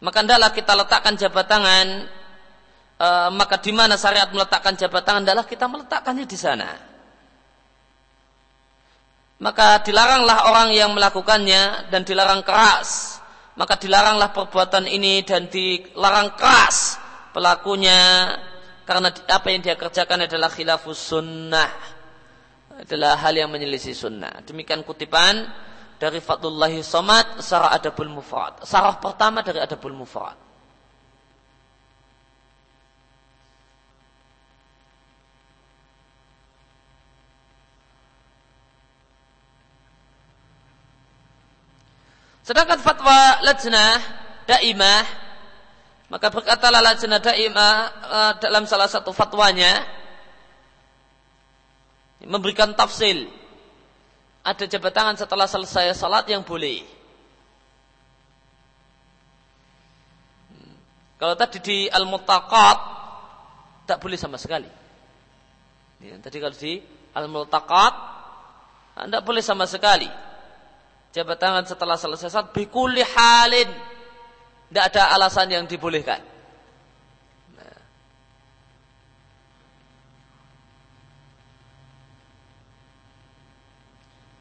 Maka hendaklah kita letakkan jabat tangan, e, maka di mana syariat meletakkan jabat tangan adalah kita meletakkannya di sana. Maka dilaranglah orang yang melakukannya dan dilarang keras. Maka dilaranglah perbuatan ini dan dilarang keras pelakunya karena apa yang dia kerjakan adalah khilafus sunnah adalah hal yang menyelisih sunnah demikian kutipan dari Fadlullahi Somad Sarah Adabul Mufrad. Sarah pertama dari Adabul Mufrad. Sedangkan fatwa lajnah daimah maka berkatalah lajnah daimah uh, dalam salah satu fatwanya memberikan tafsil ada jabat tangan setelah selesai salat yang boleh. Kalau tadi di al-mutaqat tak boleh sama sekali. Ya, tadi kalau di al-mutaqat tidak boleh sama sekali. Jabat tangan setelah selesai salat bikuli halin. Tidak ada alasan yang dibolehkan.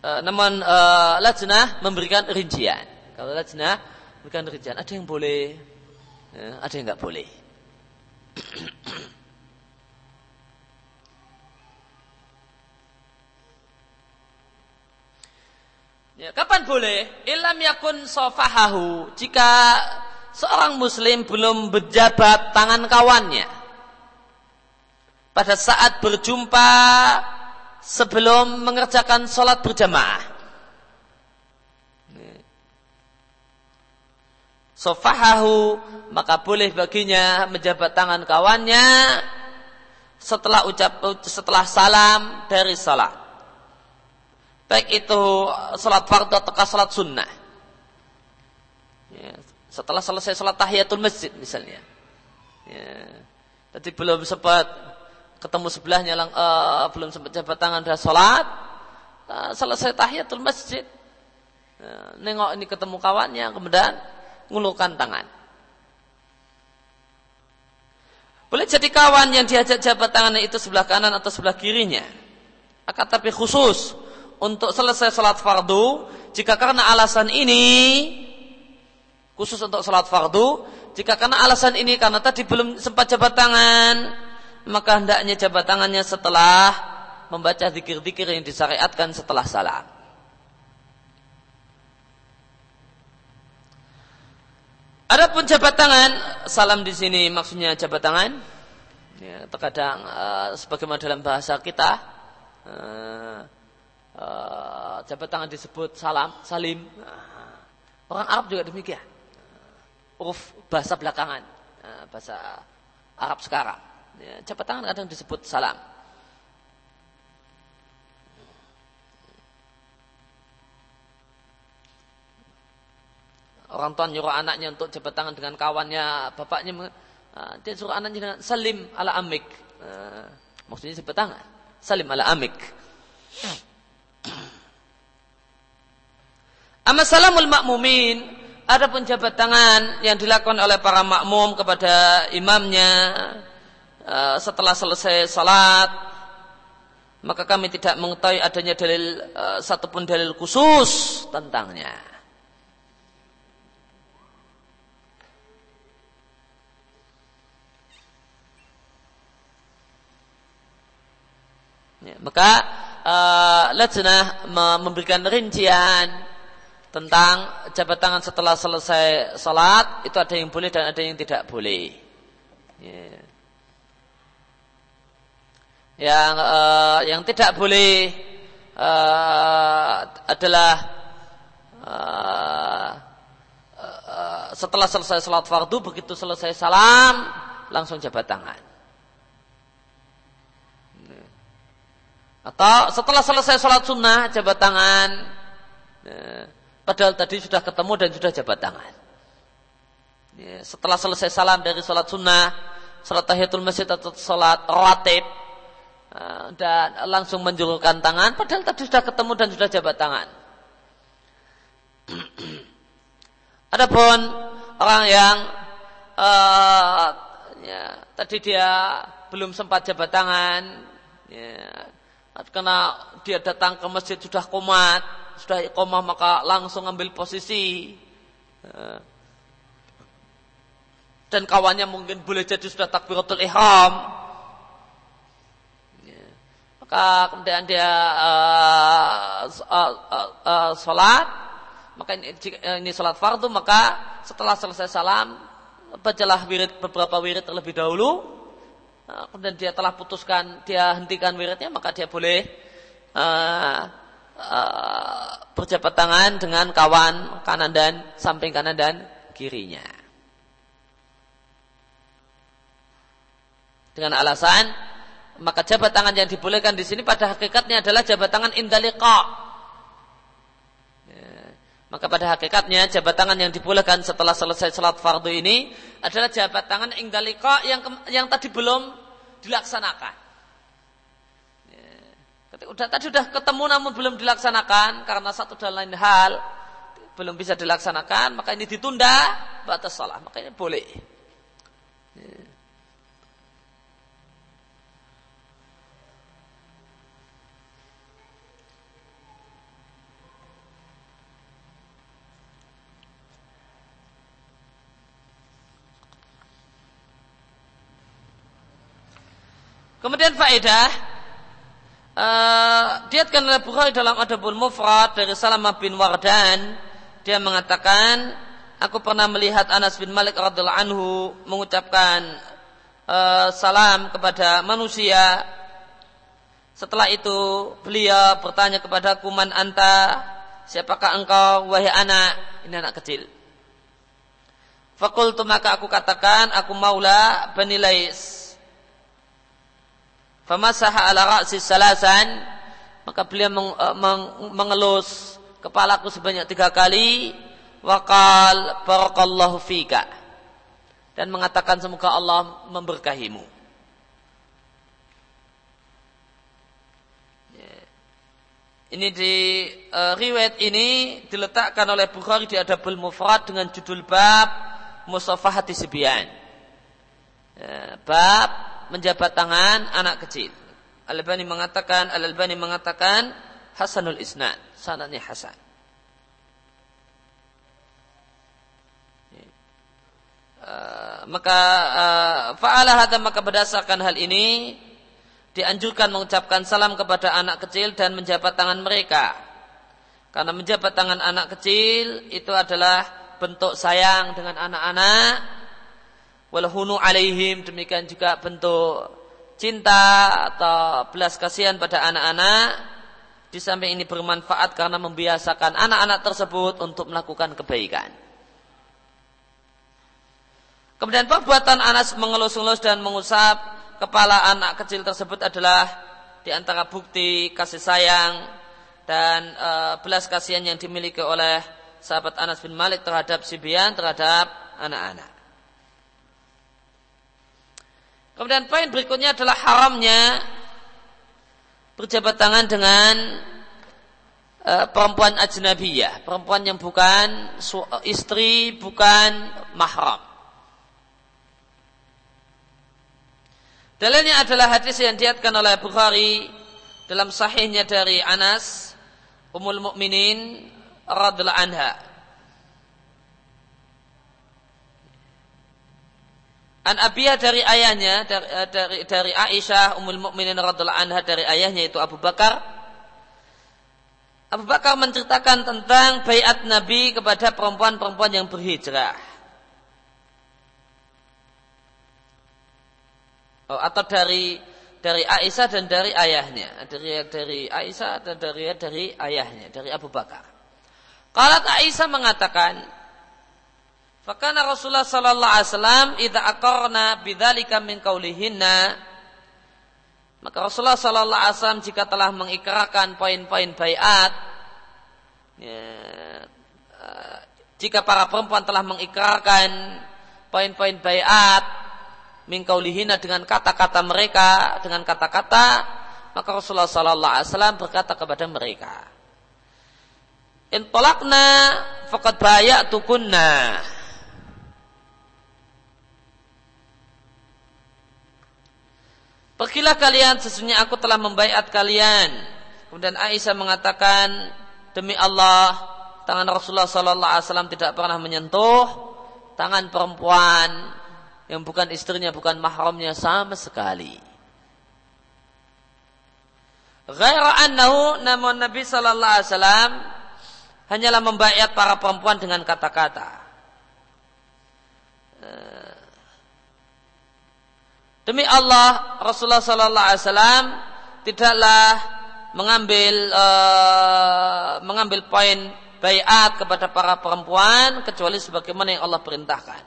Namun uh, lajnah memberikan rincian. Kalau lajnah memberikan rincian, ada yang boleh, ya, ada yang nggak boleh. Ya, kapan boleh? Ilam yakun sofahahu. Jika seorang muslim belum berjabat tangan kawannya pada saat berjumpa sebelum mengerjakan sholat berjamaah. Sofahahu maka boleh baginya menjabat tangan kawannya setelah ucap setelah salam dari salat. Baik itu salat fardu atau salat sunnah. Ya, setelah selesai salat tahiyatul masjid misalnya. Ya, tadi belum sempat ketemu sebelahnya lang, uh, belum sempat jabat tangan dah sholat uh, selesai tahiyatul masjid uh, nengok ini ketemu kawannya kemudian ngulurkan tangan boleh jadi kawan yang diajak jabat tangannya itu sebelah kanan atau sebelah kirinya akan tapi khusus untuk selesai sholat fardu jika karena alasan ini khusus untuk sholat fardu jika karena alasan ini karena tadi belum sempat jabat tangan maka hendaknya jabat tangannya setelah membaca zikir-zikir yang disyariatkan setelah salam. Adapun jabat tangan, salam di sini maksudnya jabat tangan. Ya, terkadang uh, sebagaimana dalam bahasa kita, uh, uh, jabat tangan disebut salam, salim. Uh, orang Arab juga demikian. Uh, bahasa belakangan, uh, bahasa Arab sekarang. Ya, jabat tangan kadang disebut salam. Orang tua nyuruh anaknya untuk jabat tangan dengan kawannya, bapaknya dia suruh anaknya dengan salim ala amik. Maksudnya jabat tangan. Salim ala amik. Amma salamul makmumin Adapun jabat tangan yang dilakukan oleh para makmum kepada imamnya Eh, setelah selesai salat maka kami tidak mengetahui adanya dalil uh, satupun dalil khusus tentangnya. Ya, maka uh, memberikan rincian tentang jabat tangan setelah selesai salat itu ada yang boleh dan ada yang tidak boleh. Yeah yang uh, yang tidak boleh uh, adalah uh, setelah selesai salat fardu begitu selesai salam langsung jabat tangan atau setelah selesai salat sunnah jabat tangan padahal tadi sudah ketemu dan sudah jabat tangan setelah selesai salam dari salat sunnah salat tahiyatul masjid atau salat rawatib Eh, dan langsung menjulurkan tangan padahal tadi sudah ketemu dan sudah jabat tangan. Adapun orang yang uh, ya, tadi dia belum sempat jabat tangan, ya, karena dia datang ke masjid sudah komat, sudah koma maka langsung ambil posisi. Dan kawannya mungkin boleh jadi sudah takbiratul ihram. Maka kemudian dia uh, sholat. Maka ini, ini sholat fardu maka setelah selesai salam bacalah wirid beberapa wirid terlebih dahulu kemudian dia telah putuskan dia hentikan wiridnya maka dia boleh uh, uh, berjabat tangan dengan kawan kanan dan samping kanan dan kirinya. Dengan alasan maka jabat tangan yang dibolehkan di sini pada hakikatnya adalah jabat tangan indalika maka pada hakikatnya jabat tangan yang dibolehkan setelah selesai salat fardu ini adalah jabat tangan ingdalika yang yang tadi belum dilaksanakan. Ya. Udah, tadi sudah ketemu namun belum dilaksanakan karena satu dan lain hal belum bisa dilaksanakan maka ini ditunda batas salat maka ini boleh. Ya. Kemudian faedah uh, diatkan oleh Bukhari dalam Adabul Mufrad dari Salamah bin Wardan. Dia mengatakan aku pernah melihat Anas bin Malik radhiallahu anhu mengucapkan uh, salam kepada manusia. Setelah itu beliau bertanya kepada kuman anta? Siapakah engkau wahai anak ini anak kecil. Fakultu maka aku katakan aku maula Bani Lais Famasaha ala ra'si salasan maka beliau meng, uh, meng, mengelus kepalaku sebanyak tiga kali wakal barakallahu fika dan mengatakan semoga Allah memberkahimu. Ya. Ini di uh, riwayat ini diletakkan oleh Bukhari di Adabul Mufrad dengan judul bab Musafahati Sibyan. Ya, bab menjabat tangan anak kecil. Al-Albani mengatakan Al-Albani mengatakan Hasanul Isnad, sanadnya hasan. Uh, maka uh, fa'ala maka berdasarkan hal ini dianjurkan mengucapkan salam kepada anak kecil dan menjabat tangan mereka. Karena menjabat tangan anak kecil itu adalah bentuk sayang dengan anak-anak walhunu alaihim demikian juga bentuk cinta atau belas kasihan pada anak-anak di samping ini bermanfaat karena membiasakan anak-anak tersebut untuk melakukan kebaikan. Kemudian perbuatan Anas mengelus-elus dan mengusap kepala anak kecil tersebut adalah di antara bukti kasih sayang dan e, belas kasihan yang dimiliki oleh sahabat Anas bin Malik terhadap Sibian terhadap anak-anak. Kemudian poin berikutnya adalah haramnya berjabat tangan dengan uh, perempuan ajnabiyah, perempuan yang bukan istri, bukan mahram. Dalilnya adalah hadis yang diatkan oleh Bukhari dalam sahihnya dari Anas Ummul Mukminin radhiallahu anha An Abiyah dari ayahnya dari, eh, dari, dari Aisyah Ummul Mukminin radhiallahu anha dari ayahnya itu Abu Bakar. Abu Bakar menceritakan tentang bayat Nabi kepada perempuan-perempuan yang berhijrah. Oh, atau dari dari Aisyah dan dari ayahnya, dari dari Aisyah dan dari dari ayahnya, dari Abu Bakar. Kalau Aisyah mengatakan, Fakana Rasulullah sallallahu alaihi wasallam idza aqarna bidzalika min qaulihinna maka Rasulullah sallallahu alaihi wasallam jika telah mengikrarkan poin-poin baiat ya, jika para perempuan telah mengikrarkan poin-poin baiat min qaulihinna dengan kata-kata mereka dengan kata-kata maka Rasulullah sallallahu alaihi wasallam berkata kepada mereka Intolakna faqad bayatukunna Pergilah kalian sesungguhnya aku telah membaiat kalian. Kemudian Aisyah mengatakan, demi Allah, tangan Rasulullah Sallallahu Alaihi Wasallam tidak pernah menyentuh tangan perempuan yang bukan istrinya, bukan mahramnya sama sekali. Ghaira annahu namun Nabi Sallallahu Alaihi Wasallam hanyalah membayat para perempuan dengan kata-kata. Demi Allah, Rasulullah Sallallahu Alaihi Wasallam tidaklah mengambil uh, mengambil poin bayat kepada para perempuan kecuali sebagaimana yang Allah perintahkan.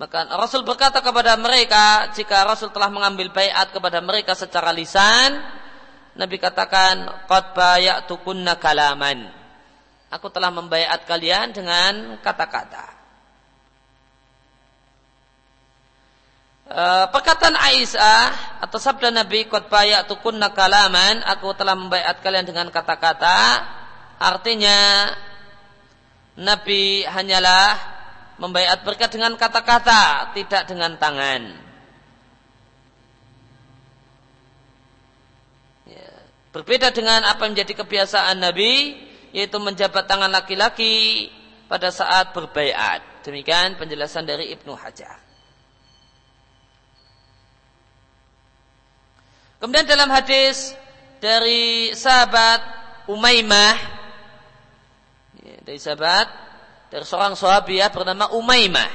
Maka Rasul berkata kepada mereka, jika Rasul telah mengambil bayat kepada mereka secara lisan, Nabi katakan, "Qad bayatukunna kalaman." Aku telah membayat kalian dengan kata-kata. E, perkataan Aisyah atau sabda Nabi, "Qad bayatukunna kalaman." Aku telah membayat kalian dengan kata-kata. Artinya Nabi hanyalah Membayat berkat dengan kata-kata, tidak dengan tangan. Ya. Berbeda dengan apa yang menjadi kebiasaan Nabi, yaitu menjabat tangan laki-laki pada saat berbayat. Demikian penjelasan dari Ibnu Hajar. Kemudian dalam hadis dari sahabat Umaymah, ya, dari sahabat dari seorang sahabiah bernama Umaymah.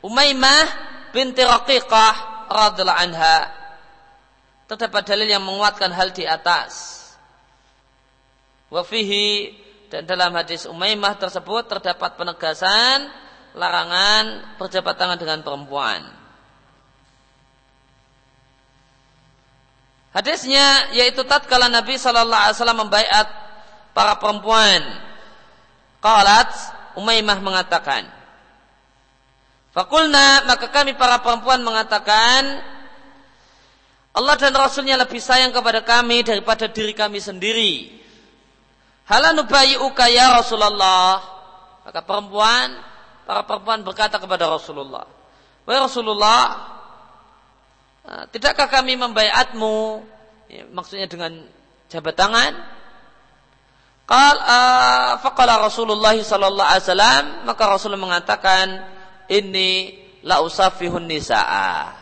Umaymah binti Raqiqah radhiallahu anha. Terdapat dalil yang menguatkan hal di atas. Wafihi dan dalam hadis Umaymah tersebut terdapat penegasan larangan berjabat tangan dengan perempuan. Hadisnya yaitu tatkala Nabi Shallallahu Alaihi Wasallam membaiat para perempuan. Qalat Umaymah mengatakan, Fakulna maka kami para perempuan mengatakan Allah dan Rasulnya lebih sayang kepada kami daripada diri kami sendiri. Halanubayi'uka ya Rasulullah. Maka perempuan, para perempuan berkata kepada Rasulullah. Wahai Rasulullah, tidakkah kami membayatmu? Ya, maksudnya dengan jabat tangan. Qal uh, faqala Rasulullah sallallahu alaihi wasallam maka Rasul mengatakan ini la usafihun nisaa.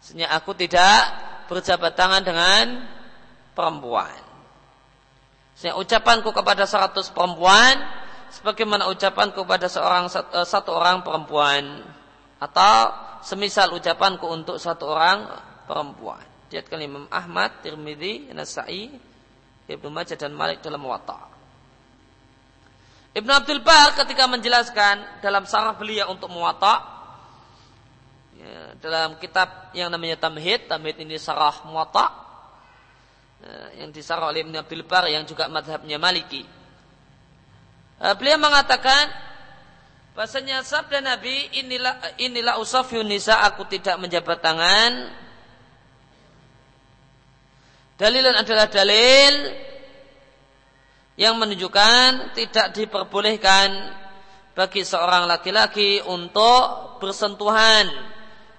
Sebenarnya aku tidak berjabat tangan dengan perempuan. Sebenarnya ucapanku kepada 100 perempuan sebagaimana ucapanku kepada seorang eh, satu orang perempuan atau semisal ucapanku untuk satu orang perempuan. Diatkan Imam Ahmad, Tirmidzi, Nasai, Ibnu Majah dan Malik dalam Muwatta. Ibnu Abdul Bar ketika menjelaskan dalam sarah beliau untuk Muwatta ya, dalam kitab yang namanya Tamhid, Tamhid ini sarah Muwatta ya, yang disarah oleh Ibnu Abdul Bar yang juga madhabnya Maliki. Uh, beliau mengatakan bahasanya sabda Nabi inilah inilah usafiyun nisa aku tidak menjabat tangan Dalilan adalah dalil yang menunjukkan tidak diperbolehkan bagi seorang laki-laki untuk bersentuhan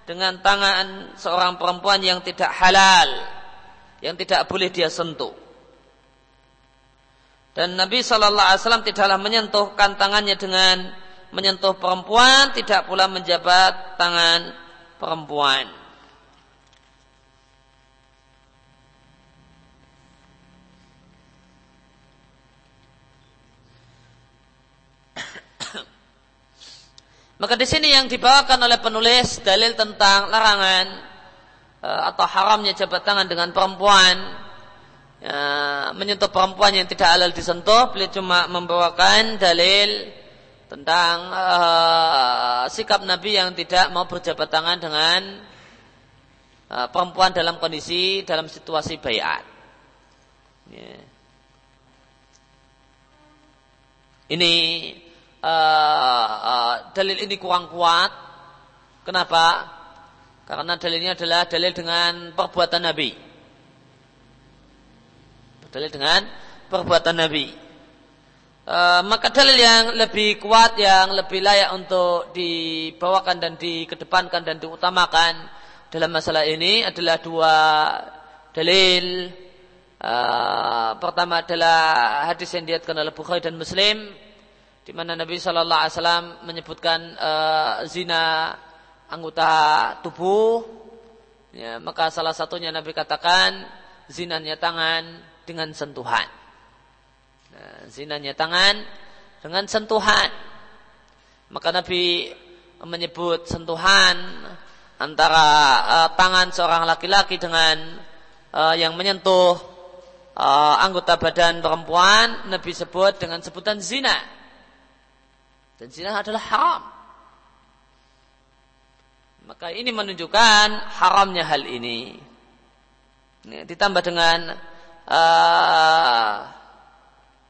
dengan tangan seorang perempuan yang tidak halal, yang tidak boleh dia sentuh. Dan Nabi Shallallahu Alaihi Wasallam tidaklah menyentuhkan tangannya dengan menyentuh perempuan, tidak pula menjabat tangan perempuan. Maka di sini yang dibawakan oleh penulis dalil tentang larangan e, atau haramnya jabat tangan dengan perempuan e, menyentuh perempuan yang tidak halal disentuh. Beliau cuma membawakan dalil tentang e, sikap Nabi yang tidak mau berjabat tangan dengan e, perempuan dalam kondisi dalam situasi bayat. Yeah. Ini uh, uh, dalil ini kurang kuat. Kenapa? Karena dalilnya adalah dalil dengan perbuatan Nabi. Dalil dengan perbuatan Nabi. Uh, maka dalil yang lebih kuat, yang lebih layak untuk dibawakan dan dikedepankan dan diutamakan dalam masalah ini adalah dua dalil. Uh, pertama adalah hadis yang diatkan oleh Bukhari dan Muslim di mana Nabi Shallallahu Alaihi Wasallam menyebutkan uh, zina anggota tubuh, ya, maka salah satunya Nabi katakan zinanya tangan dengan sentuhan. Eh, zinanya tangan dengan sentuhan. Maka Nabi menyebut sentuhan antara uh, tangan seorang laki-laki dengan uh, yang menyentuh uh, anggota badan perempuan Nabi sebut dengan sebutan zina. Dan zina adalah haram. Maka ini menunjukkan haramnya hal ini. ini ditambah dengan uh,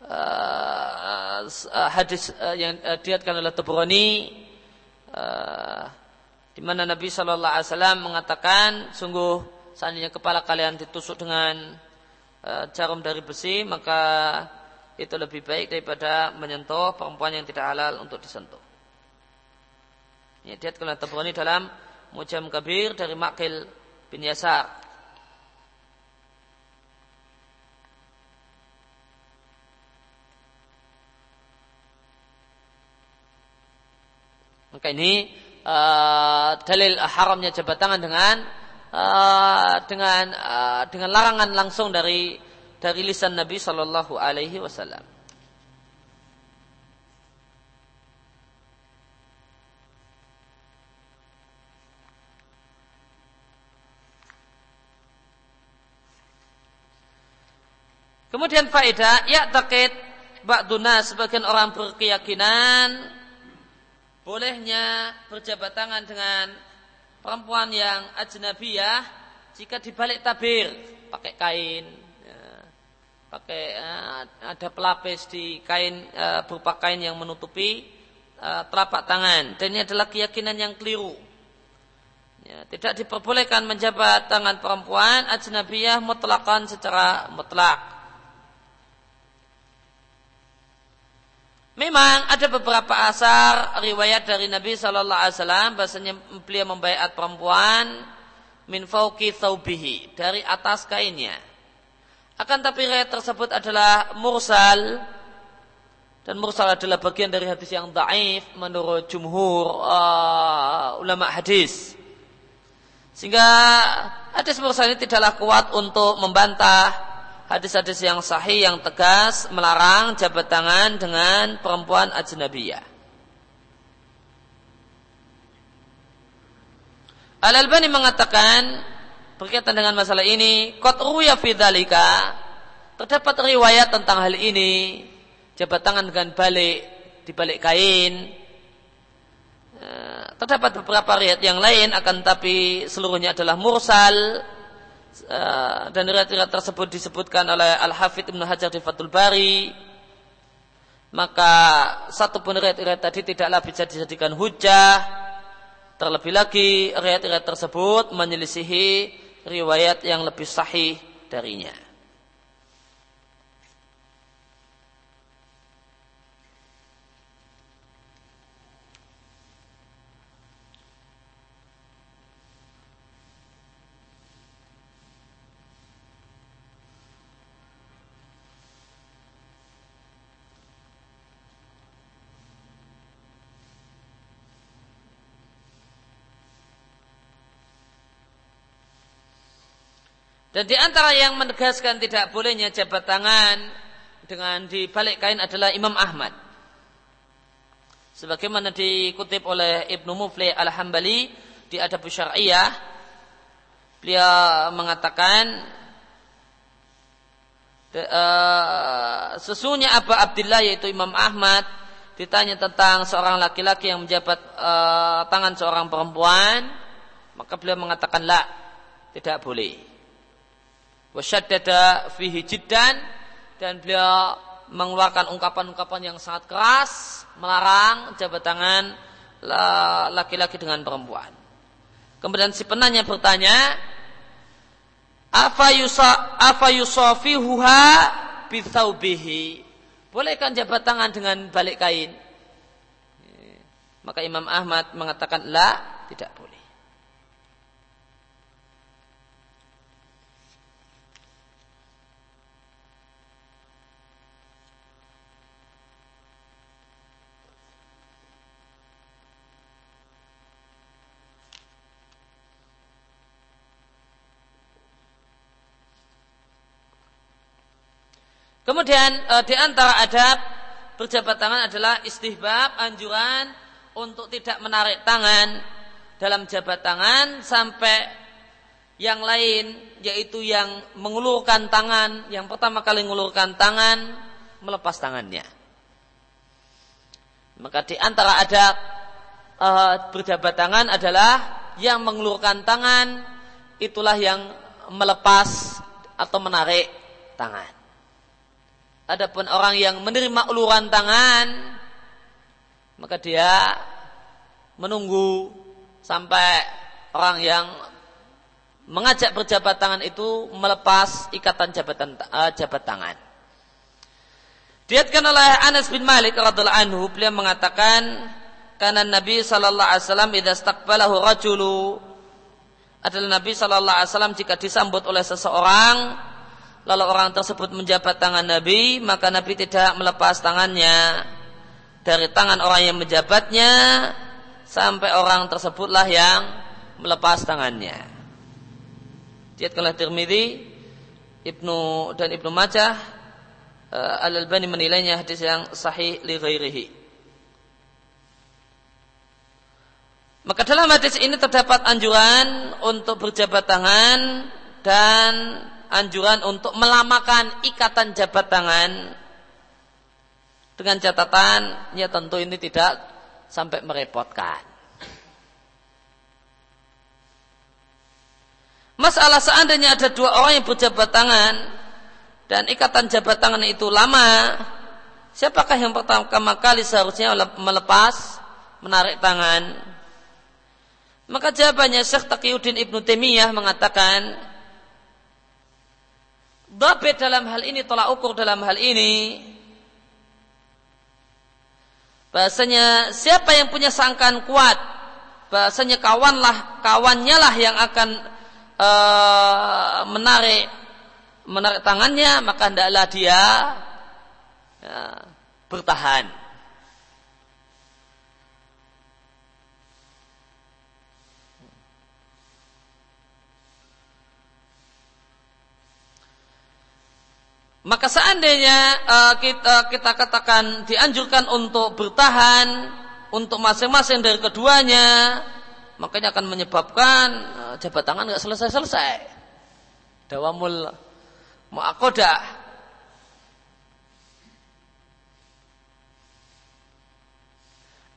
uh, hadis uh, yang uh, diatkan oleh Tabrani uh, di mana Nabi Shallallahu Alaihi Wasallam mengatakan sungguh seandainya kepala kalian ditusuk dengan uh, jarum dari besi maka itu lebih baik daripada menyentuh perempuan yang tidak halal untuk disentuh. Ini diatkan oleh Tabrani dalam Mujam Kabir dari Makil bin Yasar Maka ini uh, dalil haramnya jabat tangan dengan uh, dengan uh, dengan larangan langsung dari dari lisan Nabi Shallallahu Alaihi Wasallam. Kemudian faedah ya takit ba'duna sebagian orang berkeyakinan bolehnya berjabat tangan dengan perempuan yang ajnabiyah jika dibalik tabir pakai kain ya, pakai uh, ada pelapis di kain uh, berupa kain yang menutupi uh, telapak tangan. Dan ini adalah keyakinan yang keliru. Ya, tidak diperbolehkan menjabat tangan perempuan ajnabiyah mutlakan secara mutlak Memang ada beberapa asar riwayat dari Nabi Shallallahu Alaihi Wasallam bahasanya beliau membaiat perempuan min fauki thawbihi dari atas kainnya. Akan tapi riwayat tersebut adalah mursal dan mursal adalah bagian dari hadis yang daif menurut jumhur uh, ulama hadis. Sehingga hadis mursal ini tidaklah kuat untuk membantah hadis-hadis yang sahih yang tegas melarang jabat tangan dengan perempuan ajnabiyah. Al-Albani mengatakan berkaitan dengan masalah ini, qad ruya fi terdapat riwayat tentang hal ini, jabat tangan dengan balik di balik kain. Eh, terdapat beberapa riwayat yang lain akan tapi seluruhnya adalah mursal dan riwayat-riwayat tersebut disebutkan oleh Al-Hafidh Ibnu Hajar di Fathul Bari. Maka satu pun riwayat-riwayat tadi tidaklah bisa dijadikan hujah. Terlebih lagi riwayat-riwayat tersebut menyelisihi riwayat yang lebih sahih darinya Dan di antara yang menegaskan tidak bolehnya jabat tangan dengan dibalik kain adalah Imam Ahmad. Sebagaimana dikutip oleh Ibnu Mufli Al-Hambali di Adab Syariah, beliau mengatakan uh, sesungguhnya Abu Abdullah yaitu Imam Ahmad ditanya tentang seorang laki-laki yang menjabat uh, tangan seorang perempuan, maka beliau mengatakan la, tidak boleh wasyaddada fihi jiddan dan beliau mengeluarkan ungkapan-ungkapan yang sangat keras melarang jabat tangan laki-laki dengan perempuan. Kemudian si penanya bertanya, "Afa yusa afa yusafihuha bithaubihi?" Bolehkan jabat tangan dengan balik kain? Maka Imam Ahmad mengatakan, "La, tidak boleh." Kemudian e, di antara adab berjabat tangan adalah istihbab anjuran untuk tidak menarik tangan dalam jabat tangan sampai yang lain yaitu yang mengulurkan tangan yang pertama kali mengulurkan tangan melepas tangannya. Maka di antara adab e, berjabat tangan adalah yang mengulurkan tangan itulah yang melepas atau menarik tangan adapun orang yang menerima uluran tangan maka dia menunggu sampai orang yang mengajak berjabat tangan itu melepas ikatan jabatan uh, jabat tangan. Diatkan oleh Anas bin Malik radhiallahu anhu beliau mengatakan karena Nabi sallallahu alaihi wasallam idza istaqbalahu rajulu adalah Nabi sallallahu alaihi wasallam jika disambut oleh seseorang lalu orang tersebut menjabat tangan Nabi maka Nabi tidak melepas tangannya dari tangan orang yang menjabatnya sampai orang tersebutlah yang melepas tangannya. Diatkan oleh Tirmidzi, Ibnu dan Ibnu Majah uh, Al-Albani menilainya hadis yang sahih li ghairihi. Maka dalam hadis ini terdapat anjuran untuk berjabat tangan dan anjuran untuk melamakan ikatan jabat tangan dengan catatan ya tentu ini tidak sampai merepotkan. Masalah seandainya ada dua orang yang berjabat tangan dan ikatan jabat tangan itu lama, siapakah yang pertama kali seharusnya melepas, menarik tangan? Maka jawabannya Syekh Taqiyuddin Ibnu Taimiyah mengatakan, Dabit dalam hal ini, tolak ukur dalam hal ini, bahasanya siapa yang punya sangkaan kuat bahasanya kawanlah kawannya lah yang akan uh, menarik menarik tangannya maka hendaklah dia ya, bertahan Maka seandainya uh, kita, kita katakan dianjurkan untuk bertahan untuk masing-masing dari keduanya, makanya akan menyebabkan uh, jabat tangan nggak selesai-selesai. Dawamul muakodah.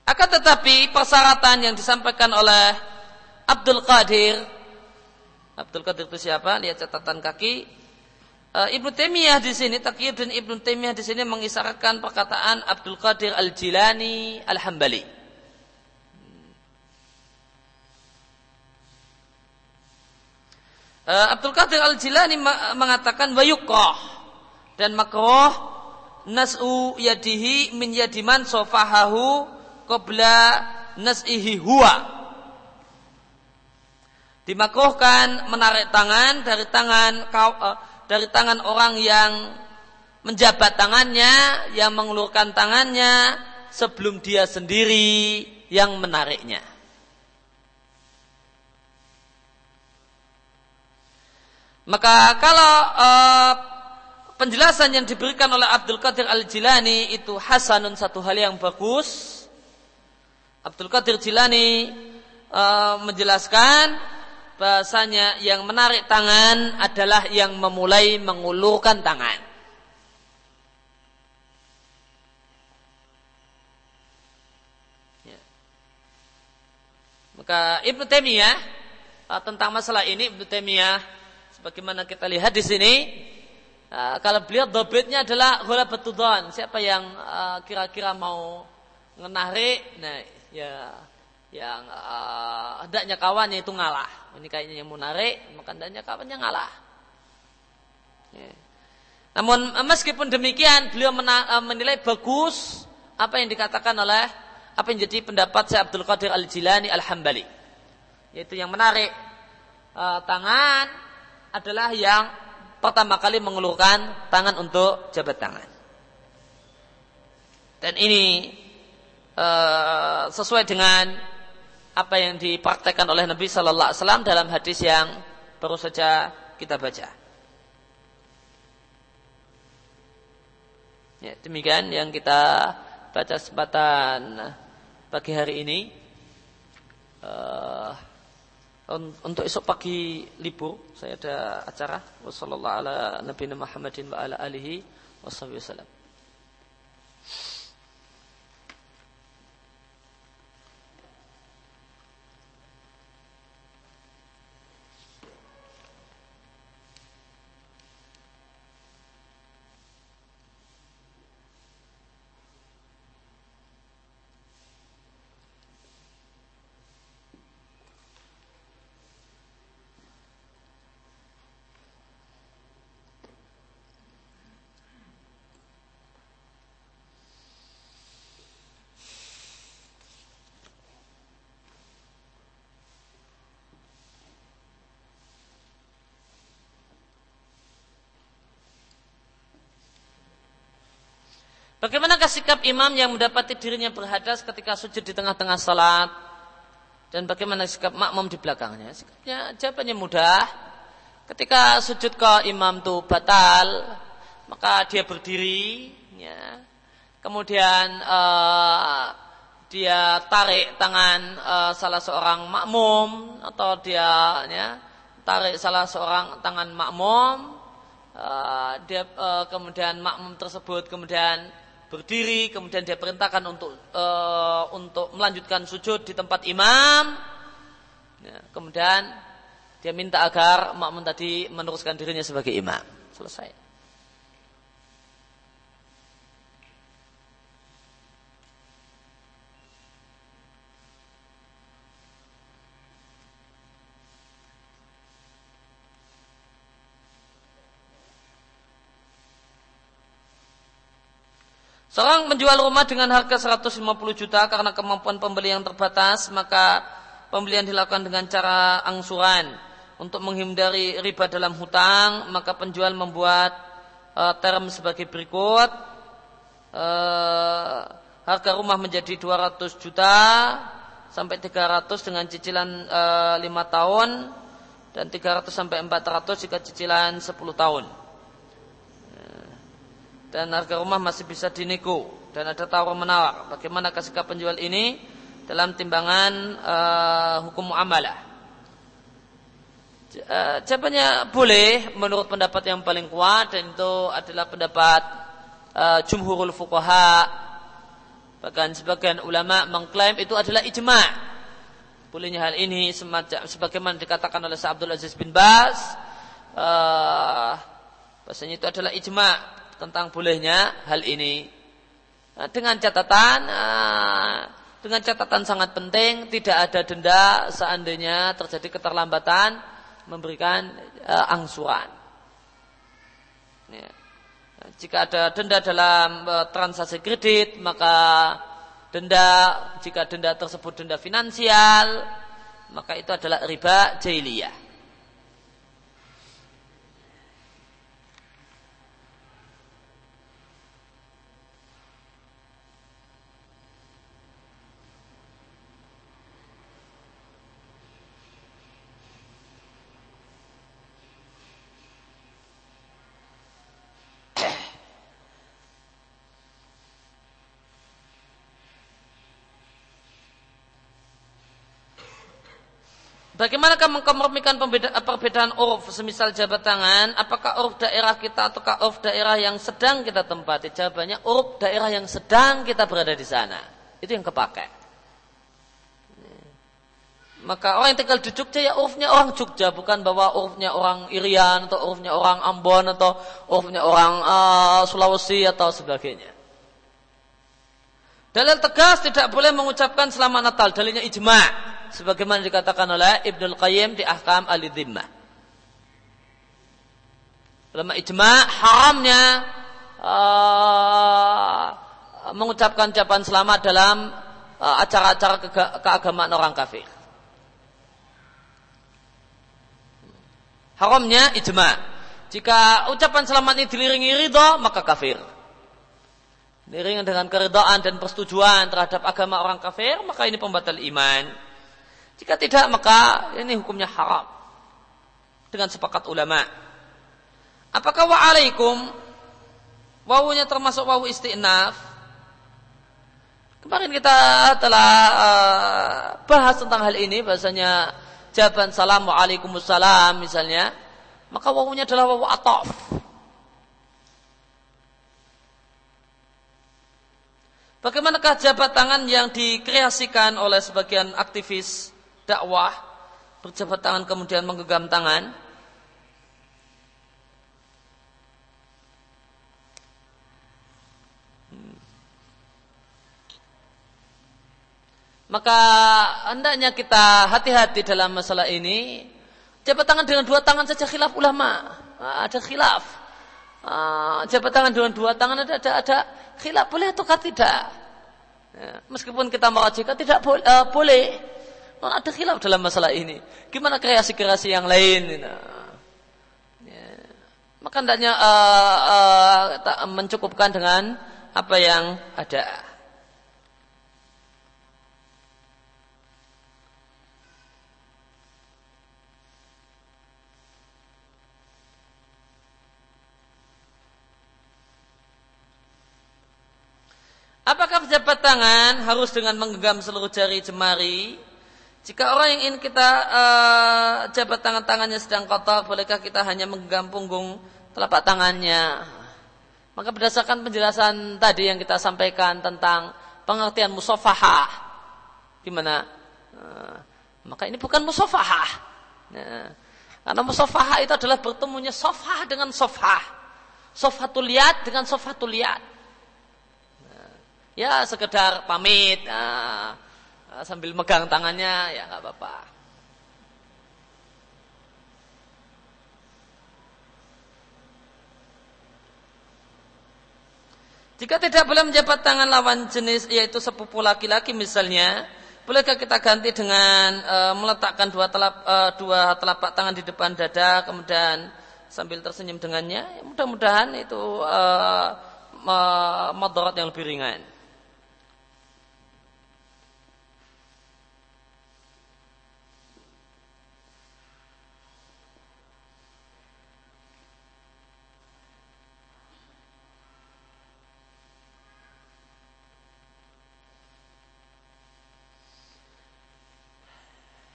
Akan tetapi persyaratan yang disampaikan oleh Abdul Qadir Abdul Qadir itu siapa? Lihat catatan kaki Ibnu Taimiyah di sini Taqiyuddin Ibnu Taimiyah di sini mengisarkan perkataan Abdul Qadir Al-Jilani Al-Hambali. Uh, Abdul Qadir Al-Jilani mengatakan wayukrah dan makroh nas'u yadihi min yadiman sofahahu qabla nas'ihi huwa. Dimakruhkan menarik tangan dari tangan kau, uh, dari tangan orang yang menjabat tangannya, yang mengulurkan tangannya sebelum dia sendiri yang menariknya. Maka kalau uh, penjelasan yang diberikan oleh Abdul Qadir Al-Jilani itu hasanun satu hal yang bagus. Abdul Qadir Jilani uh, menjelaskan bahasanya yang menarik tangan adalah yang memulai mengulurkan tangan. Ya. Maka Ibnu Taimiyah uh, tentang masalah ini Ibnu Taimiyah sebagaimana kita lihat di sini uh, kalau beliau dobitnya adalah gula betudon siapa yang uh, kira-kira mau menarik nah ya yang uh, hendaknya kawannya itu ngalah. Ini kayaknya yang menarik, maka hendaknya kawannya ngalah. Ya. Namun meskipun demikian, beliau uh, menilai bagus apa yang dikatakan oleh apa yang jadi pendapat Syekh Abdul Qadir Al Jilani Al Hambali, yaitu yang menarik uh, tangan adalah yang pertama kali mengulurkan tangan untuk jabat tangan. Dan ini uh, sesuai dengan apa yang dipraktekkan oleh Nabi Sallallahu Alaihi Wasallam dalam hadis yang baru saja kita baca. Ya, demikian yang kita baca kesempatan pagi hari ini. Uh, untuk esok pagi libur saya ada acara wassalamualaikum warahmatullahi wabarakatuh Bagaimanakah sikap imam yang mendapati dirinya berhadas ketika sujud di tengah-tengah salat? Dan bagaimana sikap makmum di belakangnya? Sikapnya jawabannya mudah. Ketika sujud ke imam itu batal, maka dia berdiri, ya. kemudian uh, dia tarik tangan uh, salah seorang makmum atau dia ya, tarik salah seorang tangan makmum, uh, dia uh, kemudian makmum tersebut kemudian berdiri kemudian dia perintahkan untuk uh, untuk melanjutkan sujud di tempat imam. Ya, kemudian dia minta agar makmum tadi meneruskan dirinya sebagai imam. Selesai Seorang menjual rumah dengan harga 150 juta karena kemampuan pembeli yang terbatas, maka pembelian dilakukan dengan cara angsuran. Untuk menghindari riba dalam hutang, maka penjual membuat uh, term sebagai berikut. Uh, harga rumah menjadi 200 juta sampai 300 dengan cicilan uh, eh, 5 tahun dan 300 sampai 400 jika cicilan 10 tahun dan harga rumah masih bisa dinego dan ada tawar menawar. Bagaimana sikap penjual ini dalam timbangan uh, hukum muamalah? Uh, jawabannya boleh menurut pendapat yang paling kuat dan itu adalah pendapat uh, jumhurul fuqaha. Bahkan sebagian ulama mengklaim itu adalah ijma. Bolehnya hal ini semacam sebagaimana dikatakan oleh Abdul Aziz bin Bas. Uh, bahasanya itu adalah ijma tentang bolehnya hal ini. Nah, dengan catatan ah, dengan catatan sangat penting tidak ada denda seandainya terjadi keterlambatan memberikan uh, angsuran. Ya. Jika ada denda dalam uh, transaksi kredit maka denda jika denda tersebut denda finansial maka itu adalah riba jahiliyah. Bagaimanakah mengkompromikan perbedaan uruf semisal jabat tangan? Apakah uruf daerah kita ataukah uruf daerah yang sedang kita tempati? Jawabannya uruf daerah yang sedang kita berada di sana. Itu yang kepakai. Maka orang yang tinggal di Jogja ya urufnya orang Jogja, bukan bahwa urufnya orang Irian atau urufnya orang Ambon atau urufnya orang uh, Sulawesi atau sebagainya. Dalil tegas tidak boleh mengucapkan selamat Natal. Dalilnya ijma' sebagaimana dikatakan oleh Ibnu Qayyim di Ahkam Al-Dhimmah. Ulama ijma haramnya uh, mengucapkan ucapan selamat dalam uh, acara-acara ke keagamaan orang kafir. Haramnya ijma. Jika ucapan selamat ini diliringi ridho, maka kafir. Diringi dengan keridhaan dan persetujuan terhadap agama orang kafir, maka ini pembatal iman. Jika tidak maka ini hukumnya haram. Dengan sepakat ulama. Apakah wa'alaikum wawunya termasuk wawu isti'naf. Kemarin kita telah uh, bahas tentang hal ini bahasanya jawaban salam waalaikumsalam misalnya maka wawunya adalah wawu atof. Bagaimanakah jabat tangan yang dikreasikan oleh sebagian aktivis dakwah berjabat tangan kemudian menggenggam tangan? Hmm. Maka hendaknya kita hati-hati dalam masalah ini. Jabat tangan dengan dua tangan saja khilaf ulama. Ah, ada khilaf. Ah, jabat tangan dengan dua tangan ada ada, ada khilaf boleh atau tidak. Ya, meskipun kita merajikan tidak boleh, uh, boleh. Non ada khilaf dalam masalah ini. Gimana kreasi-kreasi yang lain? Nah, ya. Maka hendaknya uh, uh, mencukupkan dengan apa yang ada. Apakah pejabat tangan harus dengan menggenggam seluruh jari jemari? Jika orang yang ingin kita uh, jabat tangan tangannya sedang kotor, bolehkah kita hanya menggenggam punggung telapak tangannya? Maka berdasarkan penjelasan tadi yang kita sampaikan tentang pengertian musafahah, gimana? Uh, maka ini bukan musafahah. Nah, karena musafahah itu adalah bertemunya sofah dengan sofah. Sofatul liat dengan sofatul liat ya sekedar pamit nah, sambil megang tangannya ya nggak apa-apa. Jika tidak boleh menjabat tangan lawan jenis yaitu sepupu laki-laki misalnya, bolehkah kita ganti dengan e, meletakkan dua, telap, e, dua telapak tangan di depan dada kemudian sambil tersenyum dengannya? Mudah-mudahan itu e, madarat yang lebih ringan.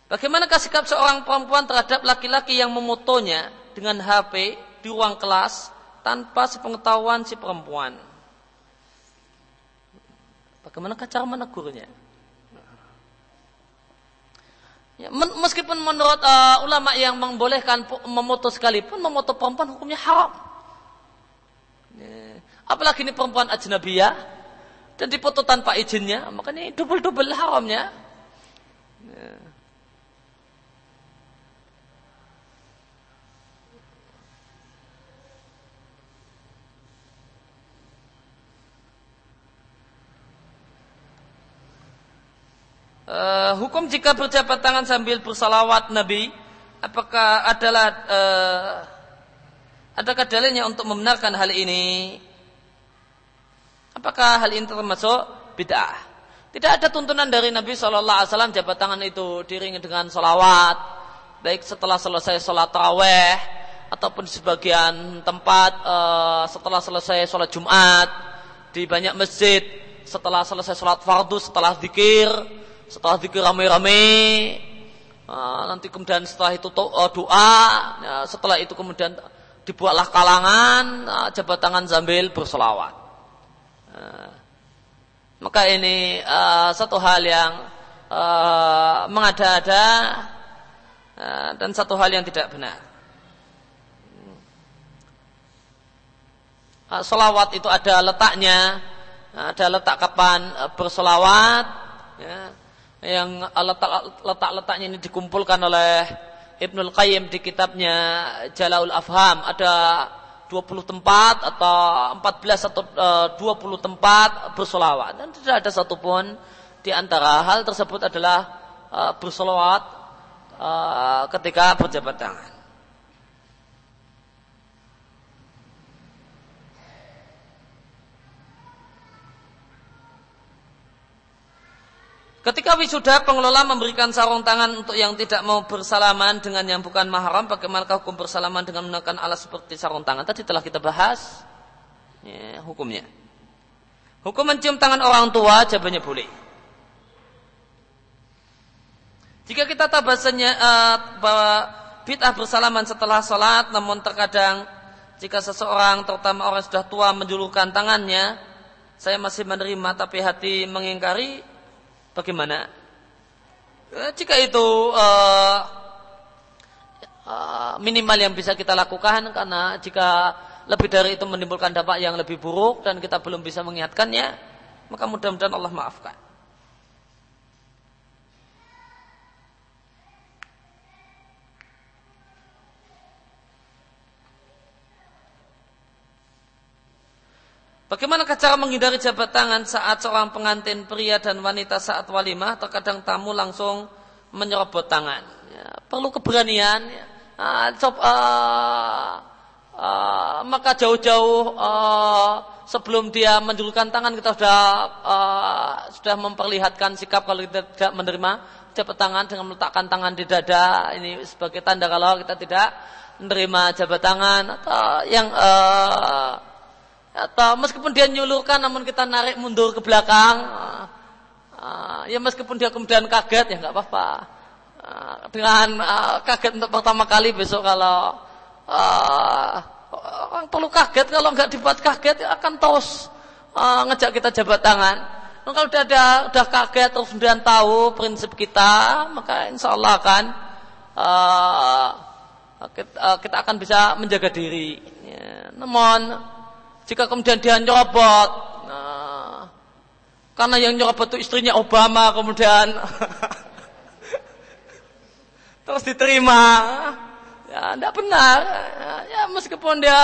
Bagaimanakah sikap seorang perempuan terhadap laki-laki yang memotonya dengan HP di ruang kelas tanpa sepengetahuan si perempuan? Bagaimanakah cara menegurnya? Ya, meskipun menurut uh, ulama yang membolehkan memoto sekalipun, memoto perempuan hukumnya haram. Ya, apalagi ini perempuan ajnabiyah dan dipoto tanpa izinnya, makanya double-double haramnya. Ya. Uh, hukum jika berjabat tangan sambil bersalawat Nabi apakah adalah uh, adakah dalilnya untuk membenarkan hal ini? Apakah hal ini termasuk bid'ah? Tidak ada tuntunan dari Nabi Shallallahu Alaihi Wasallam jabat tangan itu diringi dengan salawat baik setelah selesai sholat taraweh ataupun sebagian tempat uh, setelah selesai sholat Jumat di banyak masjid setelah selesai sholat fardu setelah zikir setelah zikir rame-rame ah, nanti kemudian setelah itu eh, doa ya, setelah itu kemudian dibuatlah kalangan ah, jabat tangan sambil berselawat. Ah, maka ini satu hal yang mengada-ada dan satu hal yang tidak benar. Selawat itu ada letaknya, ada letak kapan berselawat, ya yang letak-letaknya ini dikumpulkan oleh Ibnul Qayyim di kitabnya Jalaul Afham ada 20 tempat atau 14 atau 20 e, tempat bersolawat dan tidak ada satupun di antara hal tersebut adalah e, bersolawat e, ketika berjabat tangan. Ketika wisuda pengelola memberikan sarung tangan untuk yang tidak mau bersalaman dengan yang bukan mahram, bagaimana hukum bersalaman dengan menggunakan alat seperti sarung tangan? Tadi telah kita bahas. Ya, hukumnya. Hukum mencium tangan orang tua jawabannya boleh. Jika kita tahu bahasanya uh, bahwa bid'ah bersalaman setelah sholat, namun terkadang jika seseorang terutama orang sudah tua menjulurkan tangannya, saya masih menerima tapi hati mengingkari, bagaimana? Uh, jika itu uh, uh, minimal yang bisa kita lakukan karena jika lebih dari itu menimbulkan dampak yang lebih buruk dan kita belum bisa mengingatkannya, maka mudah-mudahan Allah maafkan. Bagaimana cara menghindari jabat tangan saat seorang pengantin pria dan wanita saat walimah terkadang tamu langsung menyerobot tangan. Ya, perlu keberanian. Ya. Uh, coba, uh, uh, maka jauh-jauh uh, sebelum dia menjulurkan tangan kita sudah uh, sudah memperlihatkan sikap kalau kita tidak menerima jabat tangan dengan meletakkan tangan di dada ini sebagai tanda kalau kita tidak menerima jabat tangan atau yang uh, atau meskipun dia nyulurkan namun kita narik mundur ke belakang. Uh, ya meskipun dia kemudian kaget ya nggak apa-apa. Uh, dengan uh, kaget untuk pertama kali besok kalau orang perlu kaget kalau nggak dibuat kaget ya akan uh, ngejak kita jabat tangan. Nah, kalau udah ada udah kaget terus kemudian tahu prinsip kita maka insya Allah akan kita akan bisa menjaga diri. Ya, namun jika kemudian dia nyerobot, nah, karena yang nyerobot itu istrinya Obama, kemudian terus diterima, ya tidak benar. Ya meskipun dia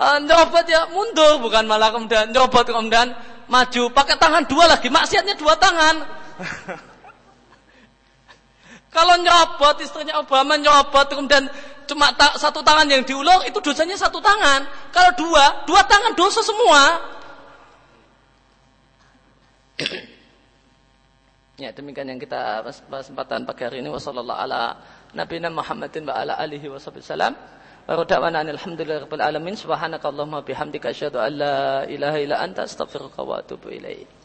uh, nyerobot ya mundur, bukan malah kemudian nyerobot kemudian maju, pakai tangan dua lagi, maksiatnya dua tangan. Kalau nyobot istrinya Obama nyobot kemudian cuma ta satu tangan yang diulur itu dosanya satu tangan. Kalau dua, dua tangan dosa semua. ya demikian yang kita kesempatan pagi hari ini wasallallahu ala nabiyina Muhammadin wa ala alihi wasallam. Wa da'wana alhamdulillahirabbil alamin subhanakallahumma bihamdika asyhadu an la ilaha illa anta astaghfiruka wa atubu ilaik.